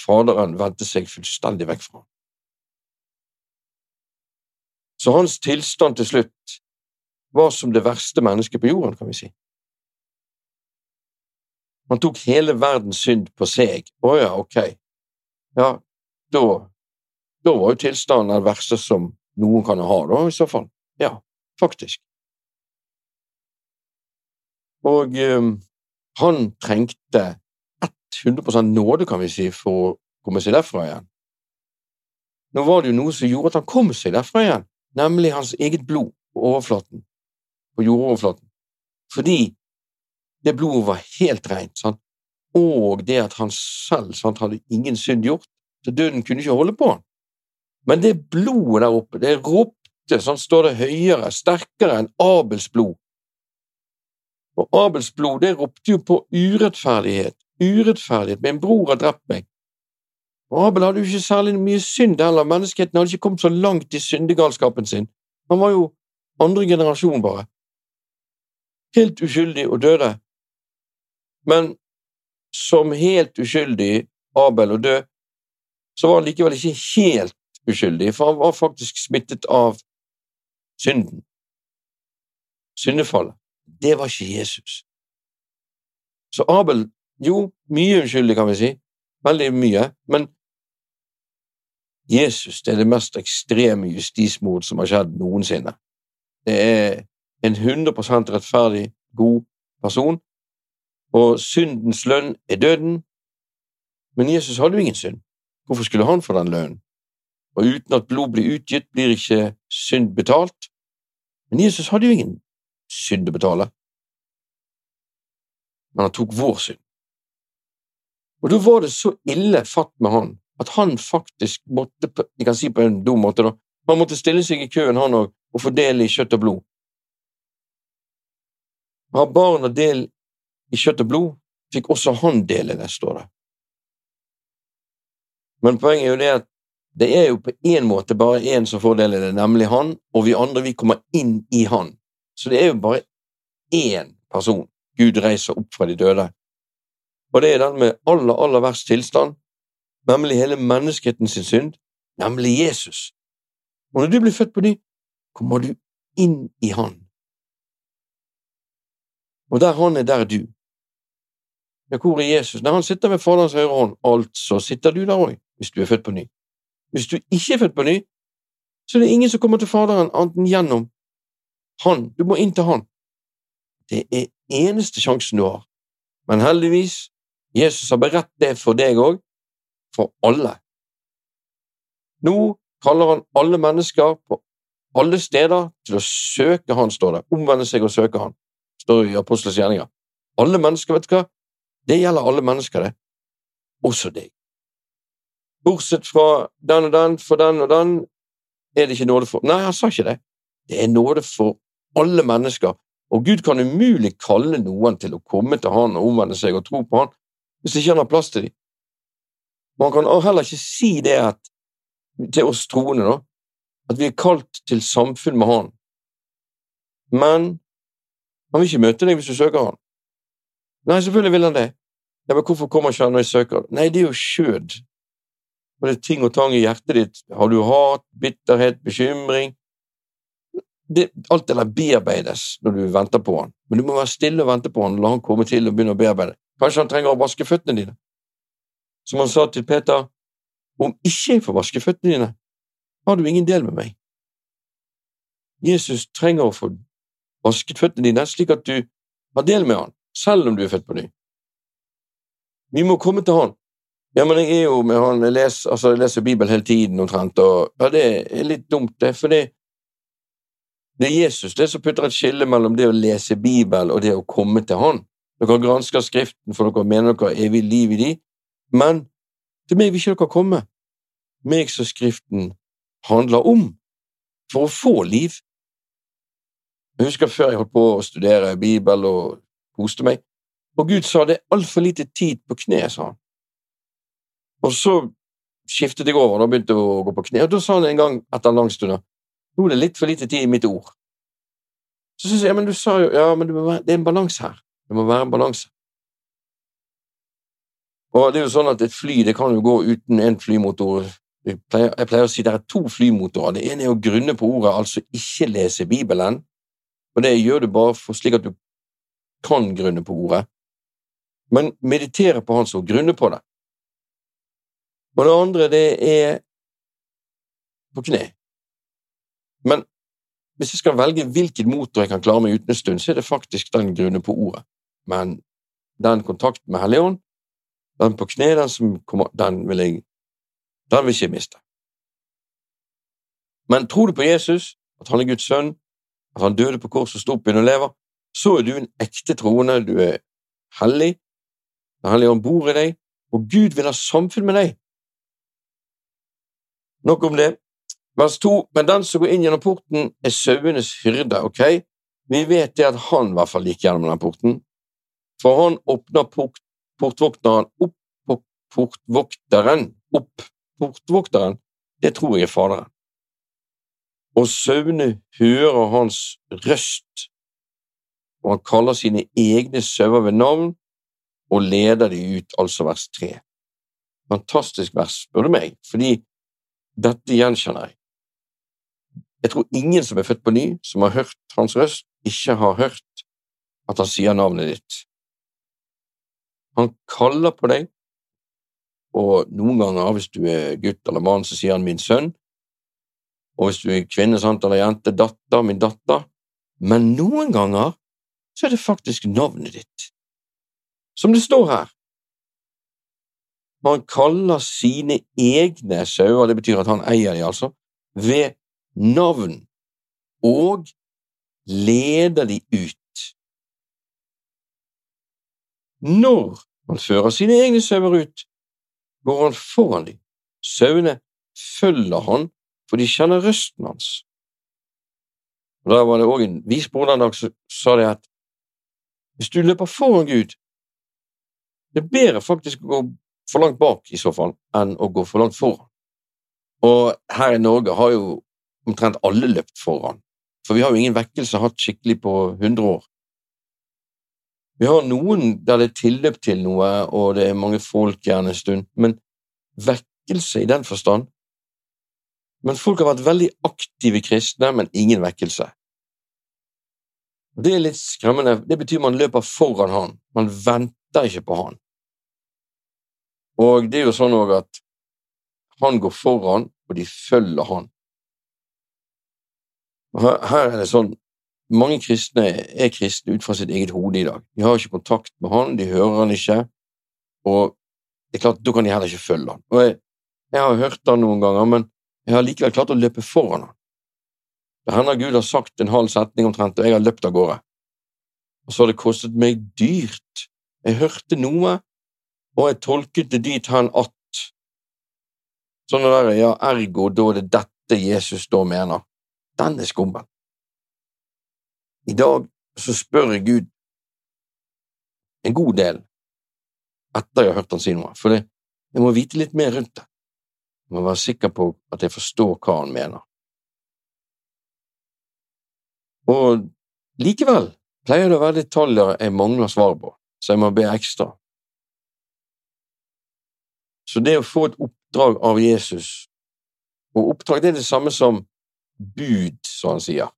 Faderen vendte seg fullstendig vekk fra ham. Så hans tilstand til slutt var som det verste mennesket på jorden, kan vi si. Han tok hele verdens synd på seg. Å ja, ok. Ja, da, da var jo tilstanden den verste som noen kan ha, da, i så fall. Ja, faktisk. Og um, han trengte 100% nåde, kan vi si, for å komme seg derfra igjen. Nå var det jo noe som gjorde at han kom seg derfra igjen nemlig hans eget blod på overflaten, på jordoverflaten, fordi det blodet var helt rent, sant? og det at han selv sant, hadde ingen synd gjort, så døden kunne ikke holde på han. Men det blodet der oppe, det ropte, sånn står det høyere, sterkere enn Abels blod. Og Abels blod, det ropte jo på urettferdighet, urettferdighet, min bror har drept meg, og Abel hadde jo ikke særlig mye synd heller, menneskeheten hadde ikke kommet så langt i syndegalskapen sin. Han var jo andre generasjon, bare. Helt uskyldig og døde. Men som helt uskyldig Abel å dø, så var han likevel ikke helt uskyldig, for han var faktisk smittet av synden. Syndefallet. Det var ikke Jesus. Så Abel, jo, mye uskyldig, kan vi si, veldig mye, men Jesus det er det mest ekstreme justismord som har skjedd noensinne. Det er en 100% rettferdig, god person, og syndens lønn er døden. Men Jesus hadde jo ingen synd. Hvorfor skulle han få den lønnen? Og uten at blod blir utgitt, blir ikke synd betalt. Men Jesus hadde jo ingen synd å betale. Men han tok vår synd. Og da var det så ille fatt med han at han faktisk måtte, jeg kan si på en dum måte, da, han måtte stille seg i køen, han òg, og få del i kjøtt og blod. Har barna del i kjøtt og blod, fikk også han del i det, står det. Men poenget er jo det at det er jo på én måte bare én som får del i det, nemlig han, og vi andre vi kommer inn i han. Så det er jo bare én person Gud reiser opp fra de døde. Og det er den med aller, aller verst tilstand, nemlig hele menneskeheten sin synd, nemlig Jesus. Og når du blir født på ny, kommer du inn i Han. Og der Han er, der er du. Ja, hvor er Jesus? Når han sitter ved Faderens høyre hånd, altså sitter du der òg, hvis du er født på ny. Hvis du ikke er født på ny, så er det ingen som kommer til Faderen annet enn gjennom Han. Du må inn til Han. Det er eneste sjansen du har. Men heldigvis, Jesus har beredt det for deg òg, for alle. Nå kaller han alle mennesker på alle steder til å søke Han, står det. Omvende seg og søke Han, står det i Apostelens gjerninger. Alle mennesker, vet du hva? Det gjelder alle mennesker, det. Også deg. Bortsett fra den og den, for den og den, er det ikke nåde for Nei, han sa ikke det. Det er nåde for alle mennesker, og Gud kan umulig kalle noen til å komme til Han og omvende seg og tro på Han hvis ikke Han har plass til dem. Man kan heller ikke si det at, til oss troende, da, at vi er kalt til samfunn med Han, men han vil ikke møte deg hvis du søker Han. Nei, selvfølgelig vil han det. Ja, men hvorfor kommer ikke han når jeg søker? Nei, det er jo skjød. Og det er ting og tang i hjertet ditt. Har du hat, bitterhet, bekymring? Det, alt det der bearbeides når du venter på han. Men du må være stille og vente på han la han komme til og begynne å bearbeide. Kanskje han trenger å vaske føttene dine. Som han sa til Peter, om ikke jeg får vaske føttene dine, har du ingen del med meg. Jesus trenger å få vasket føttene dine slik at du har del med han, selv om du er født på ny. Vi må komme til han. Ja, men jeg er jo med han, jeg leser, altså, jeg leser Bibelen hele tiden omtrent, og ja, det er litt dumt, det, for det, det er Jesus det som putter et skille mellom det å lese Bibelen og det å komme til Han. Dere gransker Skriften for dere mener dere har evig liv i de, men til meg vil ikke dere komme, meg som Skriften handler om, for å få liv. Jeg husker før jeg holdt på å studere Bibel og koste meg, og Gud sa det er altfor lite tid på kne, sa han. Og så skiftet jeg over og begynte jeg å gå på kne, og da sa han en gang etter en lang stund nå er det litt for lite tid i mitt ord. Så syns jeg ja, men du sa jo ja, men være, det er en balanse her. Det må være en balanse. Og det er jo sånn at et fly det kan jo gå uten en flymotor. Jeg pleier, jeg pleier å si det er to flymotorer. Det ene er å grunne på ordet, altså ikke lese Bibelen. Og det gjør du bare for slik at du kan grunne på ordet. Men meditere på Hans ord, grunne på det. Og det andre, det er på kne. Men hvis jeg skal velge hvilken motor jeg kan klare meg uten en stund, så er det faktisk den grunnen på ordet. Men den kontakten med Helligånd, den på kne, den som kommer, den vil jeg den vil ikke miste. Men tror du på Jesus, at han er Guds sønn, at han døde på korset og sto opp igjen og lever, så er du en ekte troende, du er hellig, Den hellige ånd bor i deg, og Gud vil ha samfunn med deg. Nok om det. Vers 2. men den som går inn gjennom porten, er sauenes hyrde, ok? Vi vet det at han i hvert fall gikk gjennom den porten, for han åpner port, portvokteren opp på portvokteren, opp portvokteren, det tror jeg er Faderen. Og sauene hører hans røst, og han kaller sine egne sauer ved navn og leder de ut, altså vers tre. Fantastisk vers, spør du meg, fordi dette gjenkjenner jeg. Jeg tror ingen som er født på ny, som har hørt hans røst, ikke har hørt at han sier navnet ditt. Han kaller på deg, og noen ganger, hvis du er gutt eller mann, så sier han min sønn, og hvis du er kvinne sant, eller jente, datter, min datter, men noen ganger så er det faktisk navnet ditt. Som det står her, han kaller sine egne sauer, det betyr at han eier de altså, ved navn, og leder de ut. Når han fører sine egne sauer ut, går han foran dem. Sauene følger han, for de kjenner røsten hans. Og Da var det òg en vis bror den dag som sa det at hvis du løper foran Gud, det er bedre faktisk å gå for langt bak i så fall, enn å gå for langt foran. Og her i Norge har jo omtrent alle løpt foran, for vi har jo ingen vekkelse hatt skikkelig på 100 år. Vi har noen der det er tilløp til noe, og det er mange folk gjerne en stund, men vekkelse i den forstand Men folk har vært veldig aktive kristne, men ingen vekkelse. Det er litt skremmende. Det betyr man løper foran han. Man venter ikke på han. Og det er jo sånn òg at han går foran, og de følger han. Her, her er det sånn mange kristne er kristne ut fra sitt eget hode i dag. De har ikke kontakt med han, de hører han ikke, og det er klart, da kan de heller ikke følge han. Og jeg, jeg har hørt han noen ganger, men jeg har likevel klart å løpe foran han. Det hender Gud har sagt en halv setning omtrent, og jeg har løpt av gårde. Og så har det kostet meg dyrt. Jeg hørte noe, og jeg tolket det dit hen at Sånn der, ja, ergo, da er det dette Jesus da mener. Den er skummel. I dag så spør jeg Gud en god del etter jeg har hørt han si noe, for jeg må vite litt mer rundt det. Jeg må være sikker på at jeg forstår hva han mener. Og likevel pleier det å være detaljer jeg mangler svar på, så jeg må be ekstra. Så det å få et oppdrag av Jesus, og oppdrag det er det samme som bud, som han sier,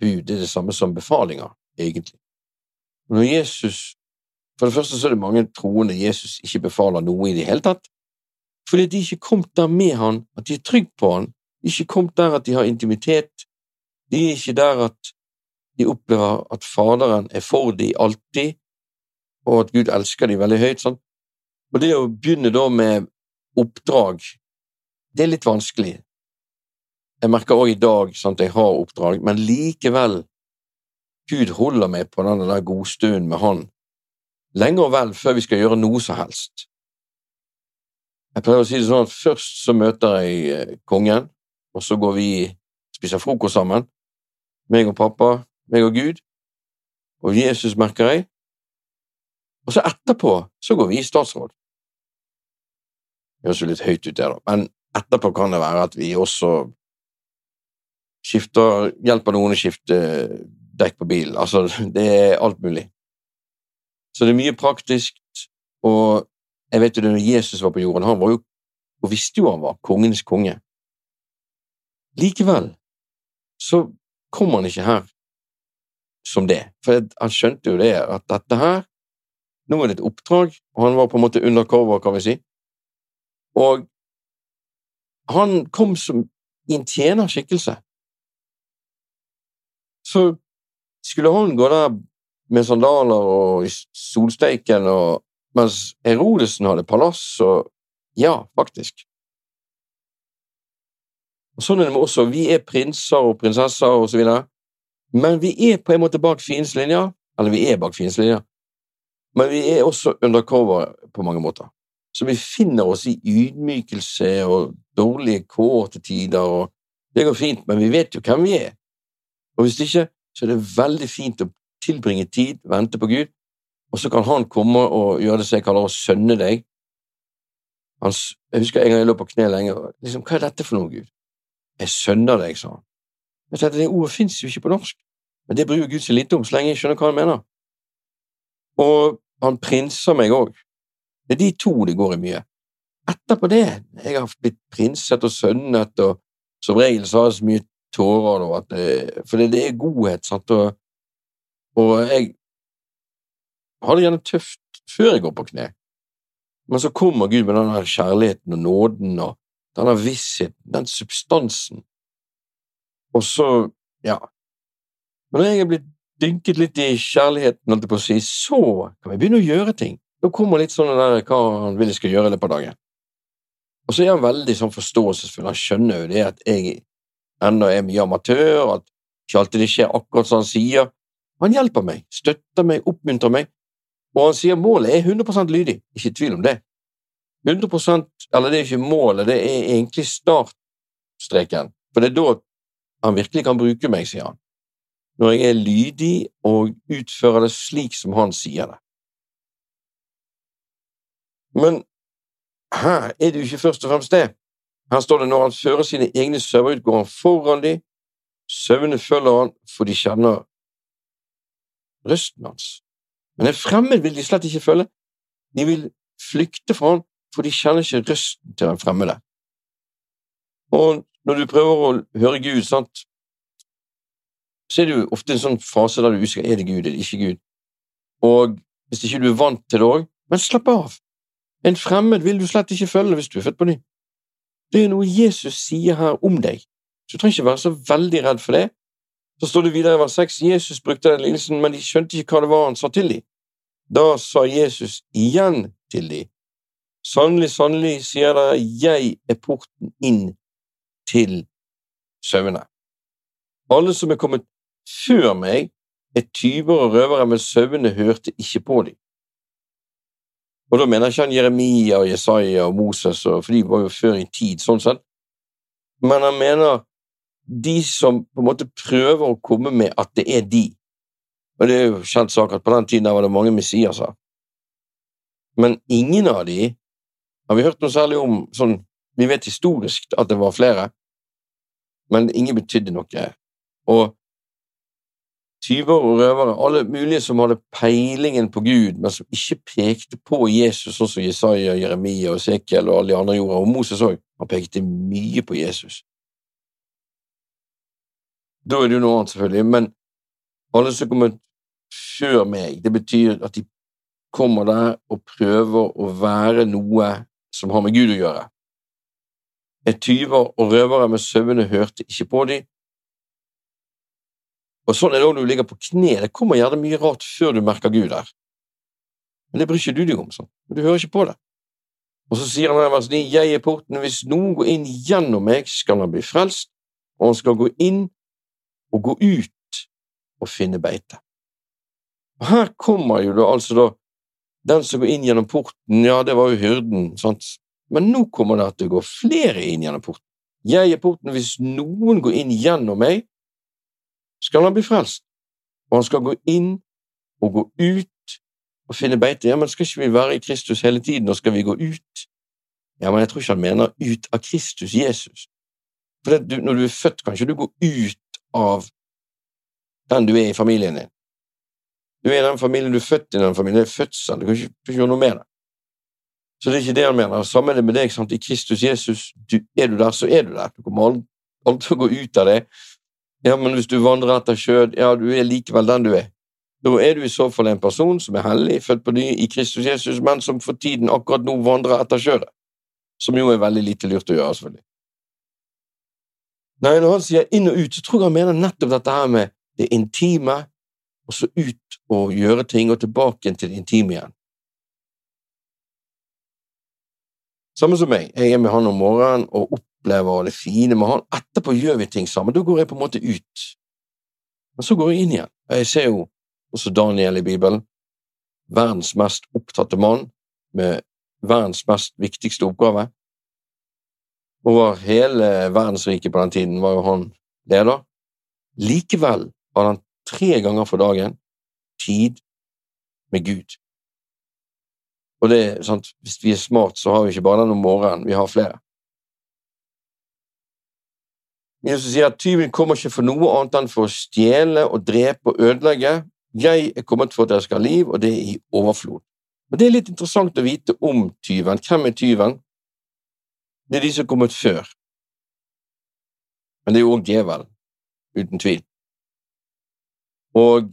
bud er det samme som befalinger, egentlig. Når Jesus For det første så er det mange troende Jesus ikke befaler noe i det hele tatt, fordi de ikke kom der med han, at de er trygge på han, ikke kom der at de har intimitet, de er ikke der at de opplever at Faderen er for dem alltid, og at Gud elsker dem veldig høyt. Sånn. Og det å begynne da med oppdrag, det er litt vanskelig. Jeg merker også i dag at jeg har oppdrag, men likevel Gud holder meg på den der godstunden med Han lenge og vel før vi skal gjøre noe som helst. Jeg pleier å si det sånn at først så møter jeg eh, kongen, og så går vi spiser frokost sammen, meg og pappa, meg og Gud, og Jesus merker jeg, og så etterpå så går vi i statsråd. Det høres jo litt høyt ut, det, da, men etterpå kan det være at vi også skifter, hjelper noen å skifte dekk på bilen. Altså, det er alt mulig. Så det er mye praktisk, og jeg vet jo det når Jesus var på jorden, han var jo, og visste jo han var, kongens konge. Likevel så kom han ikke her som det, for han skjønte jo det, at dette her Nå er det et oppdrag, og han var på en måte undercover, kan vi si, og han kom som i en tjenerskikkelse. Så skulle han gå der med sandaler og i solsteiken, og, mens Herodesen hadde palass, og ja, faktisk. Og Sånn er det med oss Vi er prinser og prinsesser og så videre, men vi er på en måte bak fiendens linje. eller vi er bak fiendens linje, men vi er også undercover på mange måter. Så vi finner oss i ydmykelse og dårlige kår til tider, og det går fint, men vi vet jo hvem vi er. Og hvis ikke, så er det veldig fint å tilbringe tid, vente på Gud, og så kan Han komme og gjøre det som jeg kaller å sønne deg. Han, jeg husker en gang jeg lå på kne lenge og liksom, Hva er dette for noe, Gud? Jeg sønner deg, sa han. Jeg tenkte, Det ordet fins jo ikke på norsk, men det bryr Gud seg lite om så lenge jeg skjønner hva han mener. Og han prinser meg òg. Det er de to det går i mye. Etterpå det, jeg har blitt prinset og sønnet, og som regel så har jeg så mye tårer, Da, det, for det, det er godhet, sant, og, og jeg har det gjerne tøft før jeg går på kne, men så kommer Gud med den kjærligheten og nåden og denne vissheten, den substansen, og så, ja, når jeg er blitt dynket litt i kjærligheten, holdt jeg på å si, så kan vi begynne å gjøre ting. Da kommer litt sånn der hva han vil jeg skal gjøre i løpet av dagen. Og så er han veldig sånn forståelsesfull, han skjønner jo det at jeg ennå er mye amatør, at ikke alltid det skjer akkurat som han sier. Han hjelper meg, støtter meg, oppmuntrer meg, og han sier målet er 100 lydig, ikke tvil om det. 100 eller det er ikke målet, det er egentlig startstreken, for det er da han virkelig kan bruke meg, sier han, når jeg er lydig og utfører det slik som han sier det. Men her er det jo ikke først og fremst det. Her står det når han fører sine egne sauer ut, går han foran dem, sauene følger han, for de kjenner røsten hans. Men en fremmed vil de slett ikke følge, de vil flykte fra han, for de kjenner ikke røsten til den fremmede. Og når du prøver å høre Gud, sant, så er det jo ofte en sånn fase der du er usikker er det Gud eller ikke Gud. Og hvis ikke du er vant til det òg, men slapp av. En fremmed vil du slett ikke følge hvis du er født på ny. Det er noe Jesus sier her om deg, så du trenger ikke være så veldig redd for det. Så står det videre i vers 6 Jesus brukte den lignelsen, men de skjønte ikke hva det var han sa til dem. Da sa Jesus igjen til dem, Sannelig, sannelig, sier dere, jeg er porten inn til sauene. Alle som er kommet før meg, er tyver og røvere, men sauene hørte ikke på dem. Og da mener jeg ikke han Jeremia og Jesaja og Moses, for de var jo før i tid, sånn sett, men han mener de som på en måte prøver å komme med at det er de. Og det er jo kjent sak at på den tiden der var det mange messiaser. Men ingen av de har vi hørt noe særlig om sånn Vi vet historisk at det var flere, men ingen betydde noe. Og tyver og røvere, alle mulige som hadde peilingen på Gud, men som ikke pekte på Jesus, sånn som Jesaja, Jeremia og Sekiel og alle de andre gjorde, og Moses òg, han pekte mye på Jesus. Da er det jo noe annet, selvfølgelig, men alle som kommer før meg, det betyr at de kommer der og prøver å være noe som har med Gud å gjøre. Et tyver og røvere med sauene hørte ikke på dem. Og sånn er det når du ligger på kne, det kommer gjerne mye rart før du merker Gud der. Men det bryr ikke du deg om, sånn. Du hører ikke på det. Og så sier han her vers 9, jeg er porten, hvis noen går inn gjennom meg, skal han bli frelst, og han skal gå inn og gå ut og finne beite. Og Her kommer jo da altså da den som går inn gjennom porten, ja, det var jo hyrden, sant, men nå kommer det at det går flere inn gjennom porten. Jeg er porten, hvis noen går inn gjennom meg, skal han bli frelst, og han skal gå inn og gå ut og finne beite. Ja, men skal ikke vi være i Kristus hele tiden, og skal vi gå ut? Ja, men jeg tror ikke han mener ut av Kristus Jesus. For du, når du er født, kan ikke du gå ut av den du er i familien din. Du er i den familien du er født i, den familien. Det er fødsel. Du kan ikke, ikke gjøre noe med det. Så det er ikke det han mener. Samme er det med deg. Sant? I Kristus Jesus, du, er du der, så er du der. Du kommer aldri til å gå ut av det. Ja, men hvis du vandrer etter kjød, ja, du er likevel den du er. Da er du i så fall en person som er hellig, født på ny i Kristus Jesus, men som for tiden akkurat nå vandrer etter skjødet. Som jo er veldig lite lurt å gjøre, selvfølgelig. Nei, når han sier inn og ut, så tror jeg han mener nettopp dette her med det intime, og så ut og gjøre ting, og tilbake til det intime igjen. Samme som meg. Jeg er med han om morgenen og opplever og det fine med han. Etterpå gjør vi ting sammen. Da går jeg på en måte ut. Men så går jeg inn igjen. Jeg ser jo også Daniel i Bibelen. Verdens mest opptatte mann med verdens mest viktigste oppgave. Over hele verdensriket på den tiden var jo han leder. Likevel hadde han tre ganger for dagen tid med Gud. Og det er sant, Hvis vi er smart, så har vi ikke bare den om morgenen, vi har flere. Jesus sier at tyven kommer ikke for noe annet enn for å stjele og drepe og ødelegge. Jeg er kommet for at dere skal ha liv, og det er i overflod. Og Det er litt interessant å vite om tyven. Hvem er tyven? Det er de som er kommet før. Men det er jo òg djevelen, uten tvil og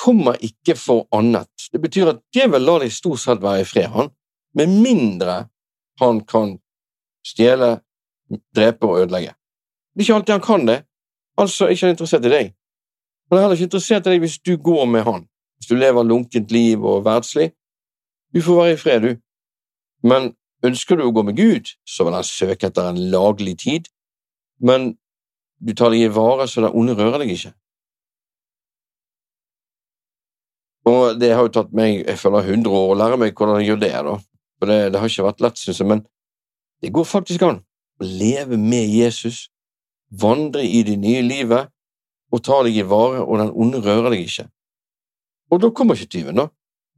kommer ikke for annet. Det betyr at djevelen lar deg stort sett være i fred, han, med mindre han kan stjele, drepe og ødelegge. Det er ikke alltid han kan det, altså er ikke han interessert i deg. Han er heller ikke interessert i deg hvis du går med han, hvis du lever lunkent liv og verdslig. Du får være i fred, du. Men ønsker du å gå med Gud, så vil han søke etter en laglig tid, men du tar deg i vare så det onde rører deg ikke. Og det har jo tatt meg jeg føler 100 år å lære meg hvordan jeg gjør det. da. For det, det har ikke vært lett, synes jeg, men det går faktisk an å leve med Jesus, vandre i det nye livet og ta deg i vare, og den onde rører deg ikke. Og da kommer ikke tyven, da.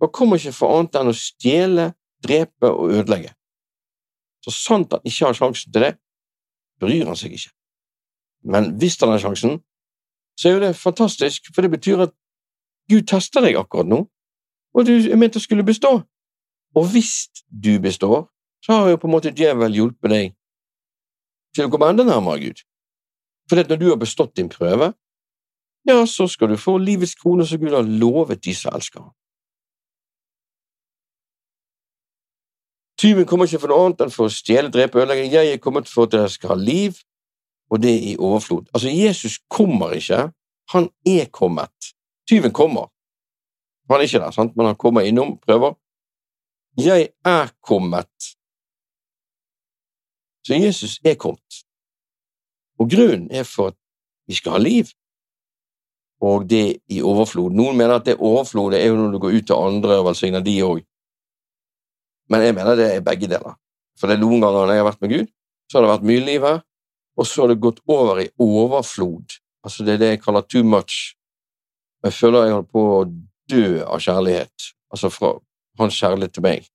Da kommer ikke for annet enn å stjele, drepe og ødelegge. Så sant han ikke har sjansen til det, bryr han seg ikke. Men hvis han har sjansen, så er jo det fantastisk, for det betyr at Gud tester deg akkurat nå, og du er ment å skulle bestå. Og hvis du består, så har jo på en måte djevel hjulpet deg til å komme enda nærmere Gud. For når du har bestått din prøve, ja, så skal du få livets krone som Gud har lovet de som elsker. Tyven kommer ikke for noe annet enn for å stjele, drepe ødelegge. Jeg er kommet for at dere skal ha liv, og det er i overflod. Altså, Jesus kommer ikke, han er kommet. Tyven kommer. Han er ikke der, sant? men han kommer innom, prøver. Jeg er kommet. Så Jesus er kommet. Og grunnen er for at vi skal ha liv, og det i overflod. Noen mener at det overflodet er jo når du går ut til andre og velsigner de òg, men jeg mener det er begge deler. For det er noen ganger når jeg har vært med Gud, så har det vært mye liv her, og så har det gått over i overflod. Altså Det er det jeg kaller too much. Jeg føler jeg holder på å dø av kjærlighet, altså fra hans kjærlighet til meg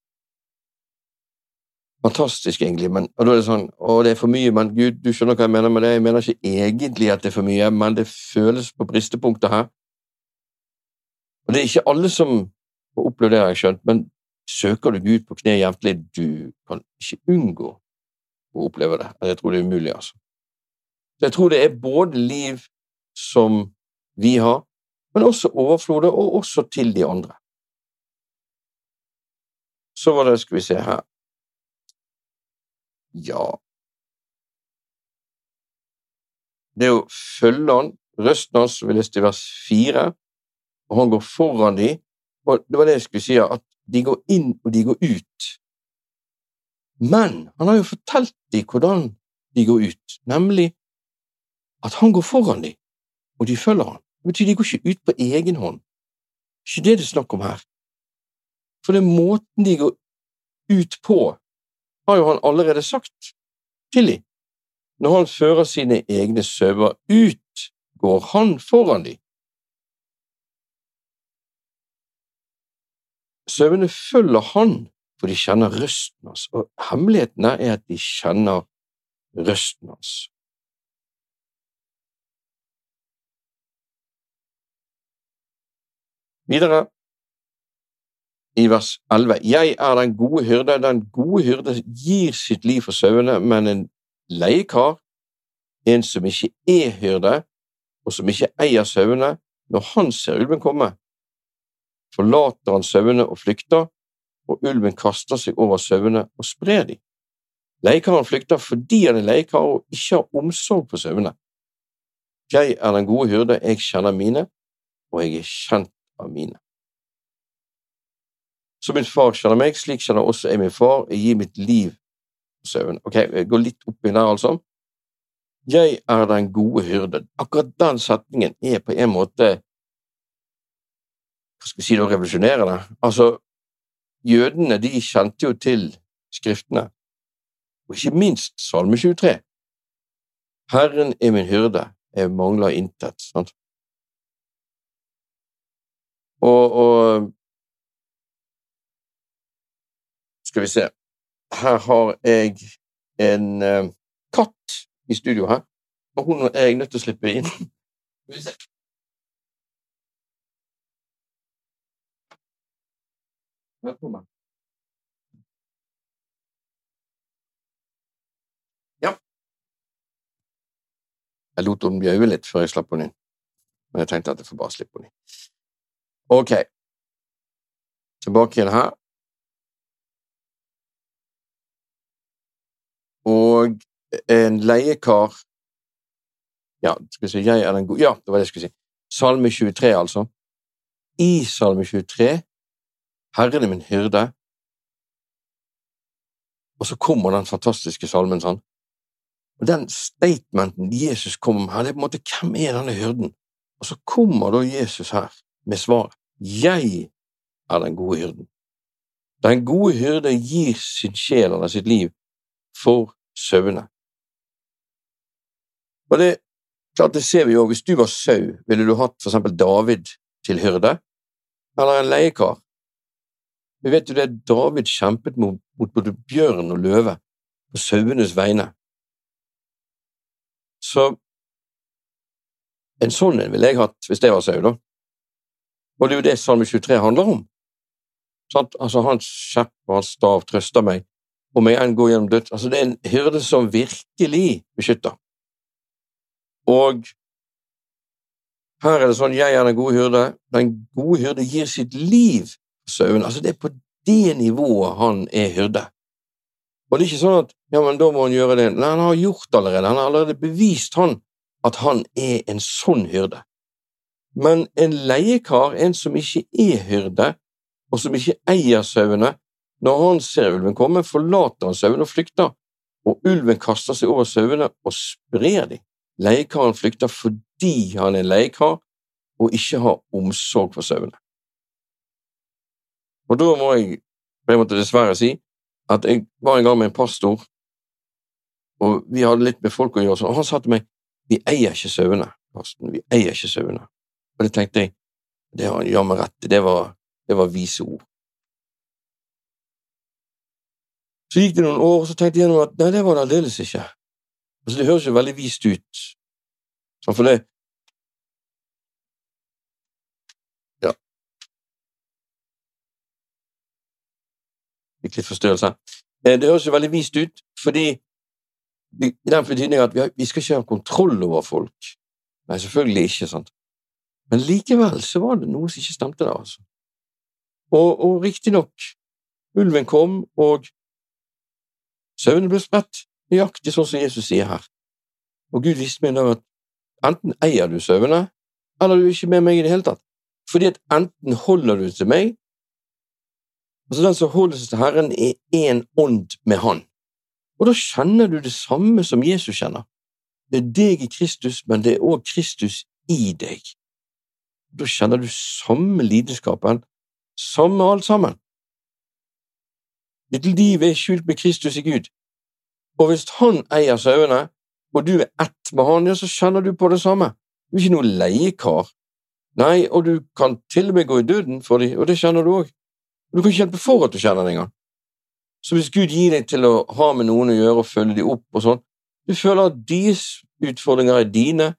fantastisk, egentlig, men, og da er det sånn Å, det er for mye, men Gud, du skjønner hva jeg mener med det. Jeg mener ikke egentlig at det er for mye, men det føles på bristepunktet her. Og det er ikke alle som får oppleve det, har jeg skjønt, men søker du Gud på kne jevnlig, du kan ikke unngå å oppleve det. Jeg tror det er umulig, altså. Så jeg tror det er både liv som vi har, men også overflodet, og også til de andre. Så var det, skal vi se her ja Det er å følge han, røsten hans, vi leste i vers fire, og han går foran de, og det var det jeg skulle si, at de går inn og de går ut. Men han har jo fortalt dem hvordan de går ut, nemlig at han går foran dem, og de følger han. Det betyr de går ikke ut på egen hånd. Ikke det det er snakk om her. For det er måten de går ut på, har jo han allerede sagt til dem. Når han fører sine egne sauer ut, går han foran dem. Sauene følger han, for de kjenner røsten hans, og hemmeligheten er at de kjenner røsten hans. Videre i vers 11. Jeg er den gode hyrde. Den gode hyrde gir sitt liv for sauene, men en leiekar, en som ikke er hyrde, og som ikke eier sauene, når han ser ulven komme, forlater han sauene og flykter, og ulven kaster seg over sauene og sprer dem. Leiekaren flykter fordi han er leiekar og ikke har omsorg for sauene. Jeg er den gode hyrde, jeg kjenner mine, og jeg er kjent av mine. Så min far kjenner meg, slik kjenner også jeg min far. Jeg gir mitt liv for sauene. Ok, jeg går litt opp i der, altså. Jeg er den gode hyrde. Akkurat den setningen er på en måte Hva skal vi si da, revolusjonerende? Altså, jødene de kjente jo til skriftene, og ikke minst Salme 23. Herren er min hyrde, jeg mangler intet. Sant? Og, og Skal vi se Her har jeg en uh, katt i studio her, og hun er jeg nødt til å slippe inn. Skal vi se. Velkommen. Ja. Jeg lot henne bjaue litt før jeg slapp henne inn, men jeg tenkte at jeg får bare slippe henne inn. Ok, tilbake igjen her. Og en leiekar Ja, skal vi si, jeg er den gode Ja, det var det jeg skulle si. Salme 23, altså. I Salme 23 Herren er min hyrde. Og så kommer den fantastiske salmen, sånn. Og den statementen Jesus kommer med her, det er på en måte hvem er denne hyrden? Og så kommer da Jesus her med svaret. Jeg er den gode hyrden. Den gode hyrde gir sin sjel eller sitt liv for sauene. Og det, klart det ser vi jo, hvis du var sau, ville du hatt for eksempel David til hyrde, eller en leiekar? Vi vet jo det, David kjempet mot, mot både bjørn og løve på sauenes vegne. Så en sånn en ville jeg hatt hvis det var sau, da. Og det er jo det Salme 23 handler om. Sant? Altså, hans kjepp og hans stav trøster meg, om jeg enn går gjennom død. Altså, det er en hyrde som virkelig beskytter. Og her er det sånn jeg er den gode hyrde. Den gode hyrde gir sitt liv sauene. Altså, det er på det nivået han er hyrde. Og det er ikke sånn at ja, men da må han gjøre det. Nei, han har gjort allerede. Han har allerede bevist han at han er en sånn hyrde. Men en leiekar, en som ikke er hyrde, og som ikke eier sauene, når han ser ulven komme, forlater han sauene og flykter, og ulven kaster seg over sauene og sprer dem. leiekaren flykter fordi han er leiekar og ikke har omsorg for sauene. Og da må jeg jeg måtte dessverre si at jeg var en gang med en pastor, og vi hadde litt med folk å gjøre, og han sa til meg vi eier ikke sauene, Karsten, vi eier ikke sauene. Og det tenkte jeg, det har han jammen rett i, det det var vise ord. Så gikk det noen år, og så tenkte jeg at nei, det var det aldeles ikke. Altså, det høres jo veldig vist ut, sånn for det Ja. Fikk litt forstyrrelse. Eh, det høres jo veldig vist ut, fordi i den betydning at vi, har, vi skal ikke ha kontroll over folk. Nei, selvfølgelig ikke, sant. Men likevel så var det noe som ikke stemte der, altså. Og, og riktignok, ulven kom, og Sauene ble spredt, nøyaktig sånn som Jesus sier her. Og Gud viste meg da at enten eier du sauene, eller du er ikke med meg i det hele tatt. Fordi at enten holder du til meg, altså den som holder seg til Herren, er én ånd med Han. Og da kjenner du det samme som Jesus kjenner. Det er deg i Kristus, men det er òg Kristus i deg. Da kjenner du samme lidenskapen, samme alt sammen. Ditt liv er skjult med Kristus i Gud, og hvis han eier sauene, og du er ett med han, ja, så kjenner du på det samme. Du er ikke noe leiekar. Nei, og du kan til og med gå i døden for dem, og det kjenner du òg. Du kan ikke hjelpe for at du kjenner det engang. Så hvis Gud gir deg til å ha med noen å gjøre og følge dem opp og sånn, du føler at deres utfordringer er dine,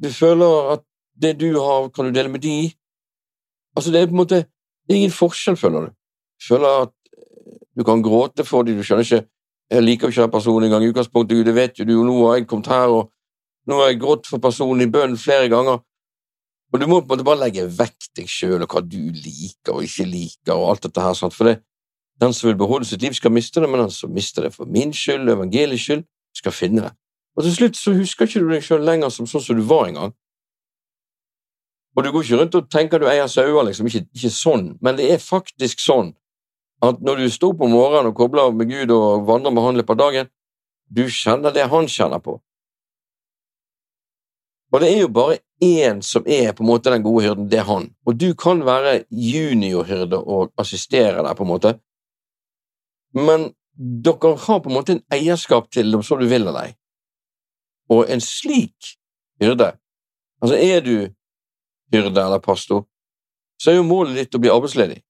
du føler at det du har, kan du dele med de. Altså, det er på en måte det er ingen forskjell, føler du. Føler at du kan gråte for dem, du skjønner ikke Jeg liker ikke den personen engang i utgangspunktet, Gud, det vet jo du, og nå har jeg kommet her, og nå har jeg grått for personen i bønn flere ganger. Og du må på en måte bare legge vekk deg sjøl og hva du liker og ikke liker, og alt dette her, sant? for det, den som vil beholde sitt liv, skal miste det, men den som mister det for min skyld, evangeliets skyld, skal finne det. Og til slutt så husker ikke du deg sjøl lenger som sånn som du var en gang. Og du går ikke rundt og tenker du eier sauer, liksom, ikke, ikke sånn, men det er faktisk sånn at når du står om morgenen og kobler med Gud og vandrer med Han litt på dagen, du kjenner det han kjenner på. Og det er jo bare én som er på en måte den gode hyrden, det er han. Og du kan være juniorhyrde og assistere der, på en måte, men dere har på en måte en eierskap til dem som du vil av deg. Og en slik hyrde, altså er du hyrde eller pastor, så er jo målet ditt å bli arbeidsledig.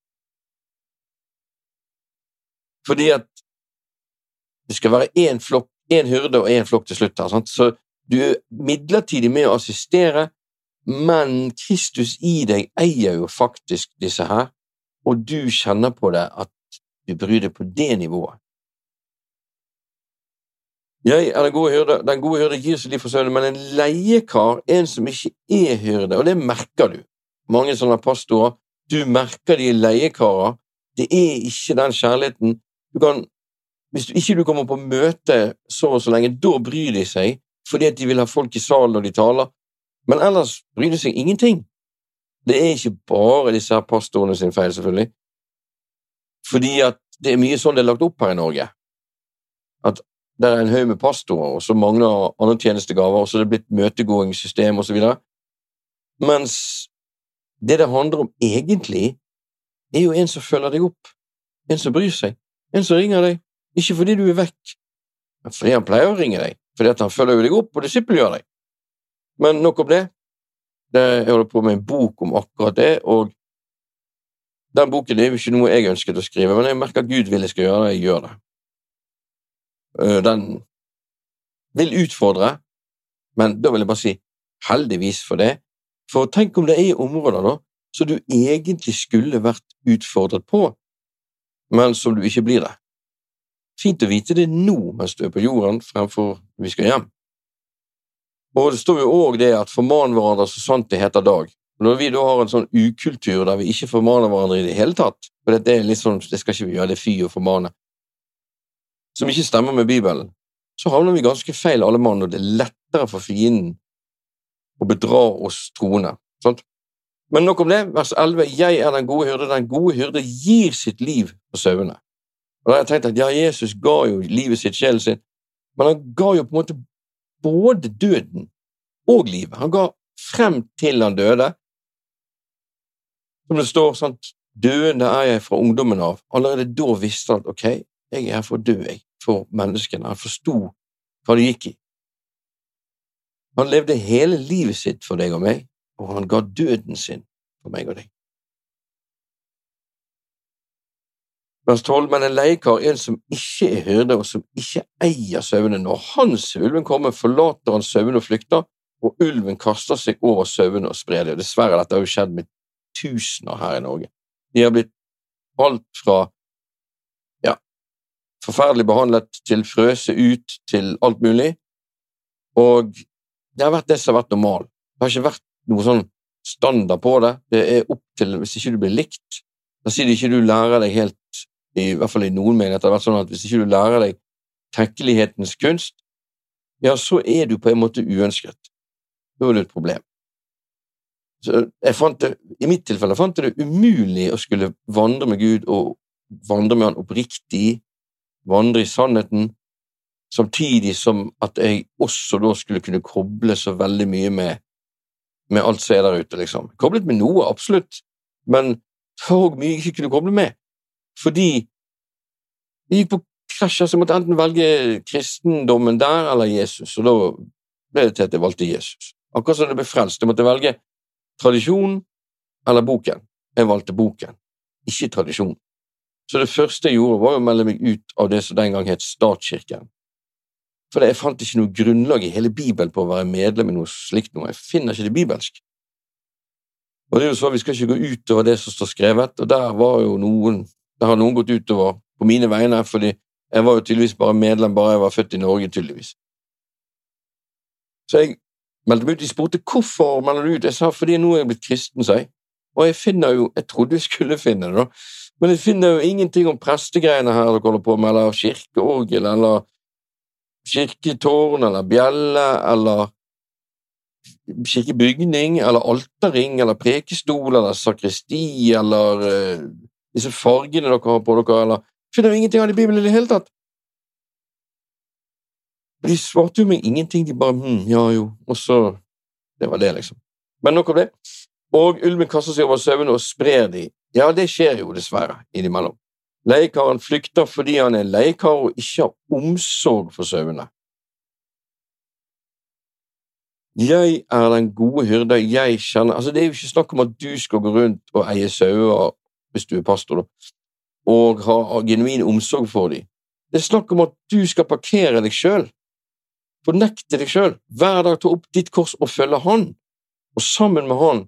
Fordi at det skal være én flokk, én hyrde og én flokk til slutt her. Sant? Så du er midlertidig med å assistere, men Kristus i deg eier jo faktisk disse her, og du kjenner på det at du bryr deg på det nivået. Jeg er den gode hyrde, den gode hyrde gir seg liv for sønnen, men en leiekar, en som ikke er hyrde, og det merker du. Mange sånne pastorer, du merker de leiekarer, det er ikke den kjærligheten du kan, hvis ikke du kommer på møte så og så lenge, da bryr de seg fordi at de vil ha folk i salen når de taler, men ellers bryr de seg ingenting. Det er ikke bare disse her pastorene sin feil, selvfølgelig, fordi at det er mye sånn det er lagt opp her i Norge. At det er en haug med pastorer, og så mangler andre tjenestegaver, og så er det blitt møtegåingssystem osv. Mens det det handler om egentlig, er jo en som følger deg opp, en som bryr seg. En som ringer deg, ikke fordi du er vekk, men fordi han pleier å ringe deg, fordi han følger deg opp og disippelgjør deg. Men nok om det. det. Jeg holder på med en bok om akkurat det, og den boken er jo ikke noe jeg ønsket å skrive, men jeg merker at Gud vil jeg skal gjøre det, jeg gjør det. Øh, den vil utfordre, men da vil jeg bare si heldigvis for det, for tenk om det er områder da, som du egentlig skulle vært utfordret på, men som du ikke blir det. Fint å vite det nå mens du er på jorden, fremfor vi skal hjem. Og det står jo òg det at forman hverandre så sant det heter dag. Når vi da har en sånn ukultur der vi ikke formaner hverandre i det hele tatt, for det er litt sånn, det skal ikke vi gjøre, det er fy å formane, som ikke stemmer med Bibelen, så havner vi ganske feil alle mann, og det er lettere for fienden å bedra oss troende. Sant? Men nok om det. Vers 11. Jeg er den gode hyrde. Den gode hyrde gir sitt liv for sauene. Og da har jeg tenkt at ja, Jesus ga jo livet sitt, sjelen sin, men han ga jo på en måte både døden og livet. Han ga frem til han døde. Som det står, sant, døende er jeg fra ungdommen av. Allerede da visste han at ok, jeg er her for å dø, jeg, for menneskene. Han forsto hva det gikk i. Han levde hele livet sitt for deg og meg, og han ga døden sin for meg og deg. Vers 12, men en leiekar, en som ikke er hyrde, og som ikke eier sauene. Når hans ulven kommer, forlater han sauene og flykter, og ulven kaster seg over sauene og sprer dem. Dessverre, dette har jo skjedd med tusener her i Norge. De har blitt alt fra ja, forferdelig behandlet til frøse ut til alt mulig, og det har vært det som har vært normalen. Det har ikke vært noe sånn standard på det. Det er opp til Hvis ikke du blir likt, da sier de ikke du lærer deg helt i hvert fall i noen menigheter, har vært sånn at hvis ikke du lærer deg tenkelighetens kunst, ja, så er du på en måte uønsket. Da er det et problem. Så jeg fant det, I mitt tilfelle fant jeg det umulig å skulle vandre med Gud og vandre med Han oppriktig, vandre i sannheten, samtidig som at jeg også da skulle kunne koble så veldig mye med, med alt som er der ute, liksom. Koblet med noe, absolutt, men for mye jeg ikke kunne koble med fordi jeg gikk på krasjer, så jeg måtte enten velge kristendommen der eller Jesus, og da ble det til at jeg valgte Jesus. Akkurat som det ble frelst. Jeg måtte velge tradisjon eller boken. Jeg valgte boken, ikke tradisjon. Så det første jeg gjorde, var å melde meg ut av det som den gang het statskirken. For jeg fant ikke noe grunnlag i hele Bibelen på å være medlem i noe slikt noe. Jeg finner ikke det bibelsk. Og det er jo så, Vi skal ikke gå utover det som står skrevet, og der var jo noen det har noen gått utover på mine vegne, fordi jeg var jo tydeligvis bare medlem bare jeg var født i Norge, tydeligvis. Så jeg meldte meg ut. De spurte hvorfor melder du ut. Jeg sa fordi nå er jeg blitt kristen, sa jeg. Og jeg finner jo Jeg trodde jeg skulle finne det, da. Men jeg finner jo ingenting om prestegreiene her dere holder på med, eller kirkeorgel, eller kirketårn, eller bjelle, eller kirkebygning, eller alterring, eller prekestol, eller sakristi, eller uh, disse fargene dere har på dere, eller finner jo ingenting av det i Bibelen i det hele tatt. De svarte jo meg ingenting, de bare hm, ja jo, og så Det var det, liksom. Men nok om det. Og ulven kaster seg over sauene og sprer de. Ja, det skjer jo dessverre innimellom. Leiekaren flykter fordi han er leiekar og ikke har omsorg for sauene. Jeg er den gode hyrde, jeg kjenner Altså, det er jo ikke snakk om at du skal gå rundt og eie sauer hvis du er pastor, da, og ha genuin omsorg for dem. Det er snakk om at du skal parkere deg sjøl, fornekte deg sjøl, hver dag ta opp ditt kors og følge Han, og sammen med Han,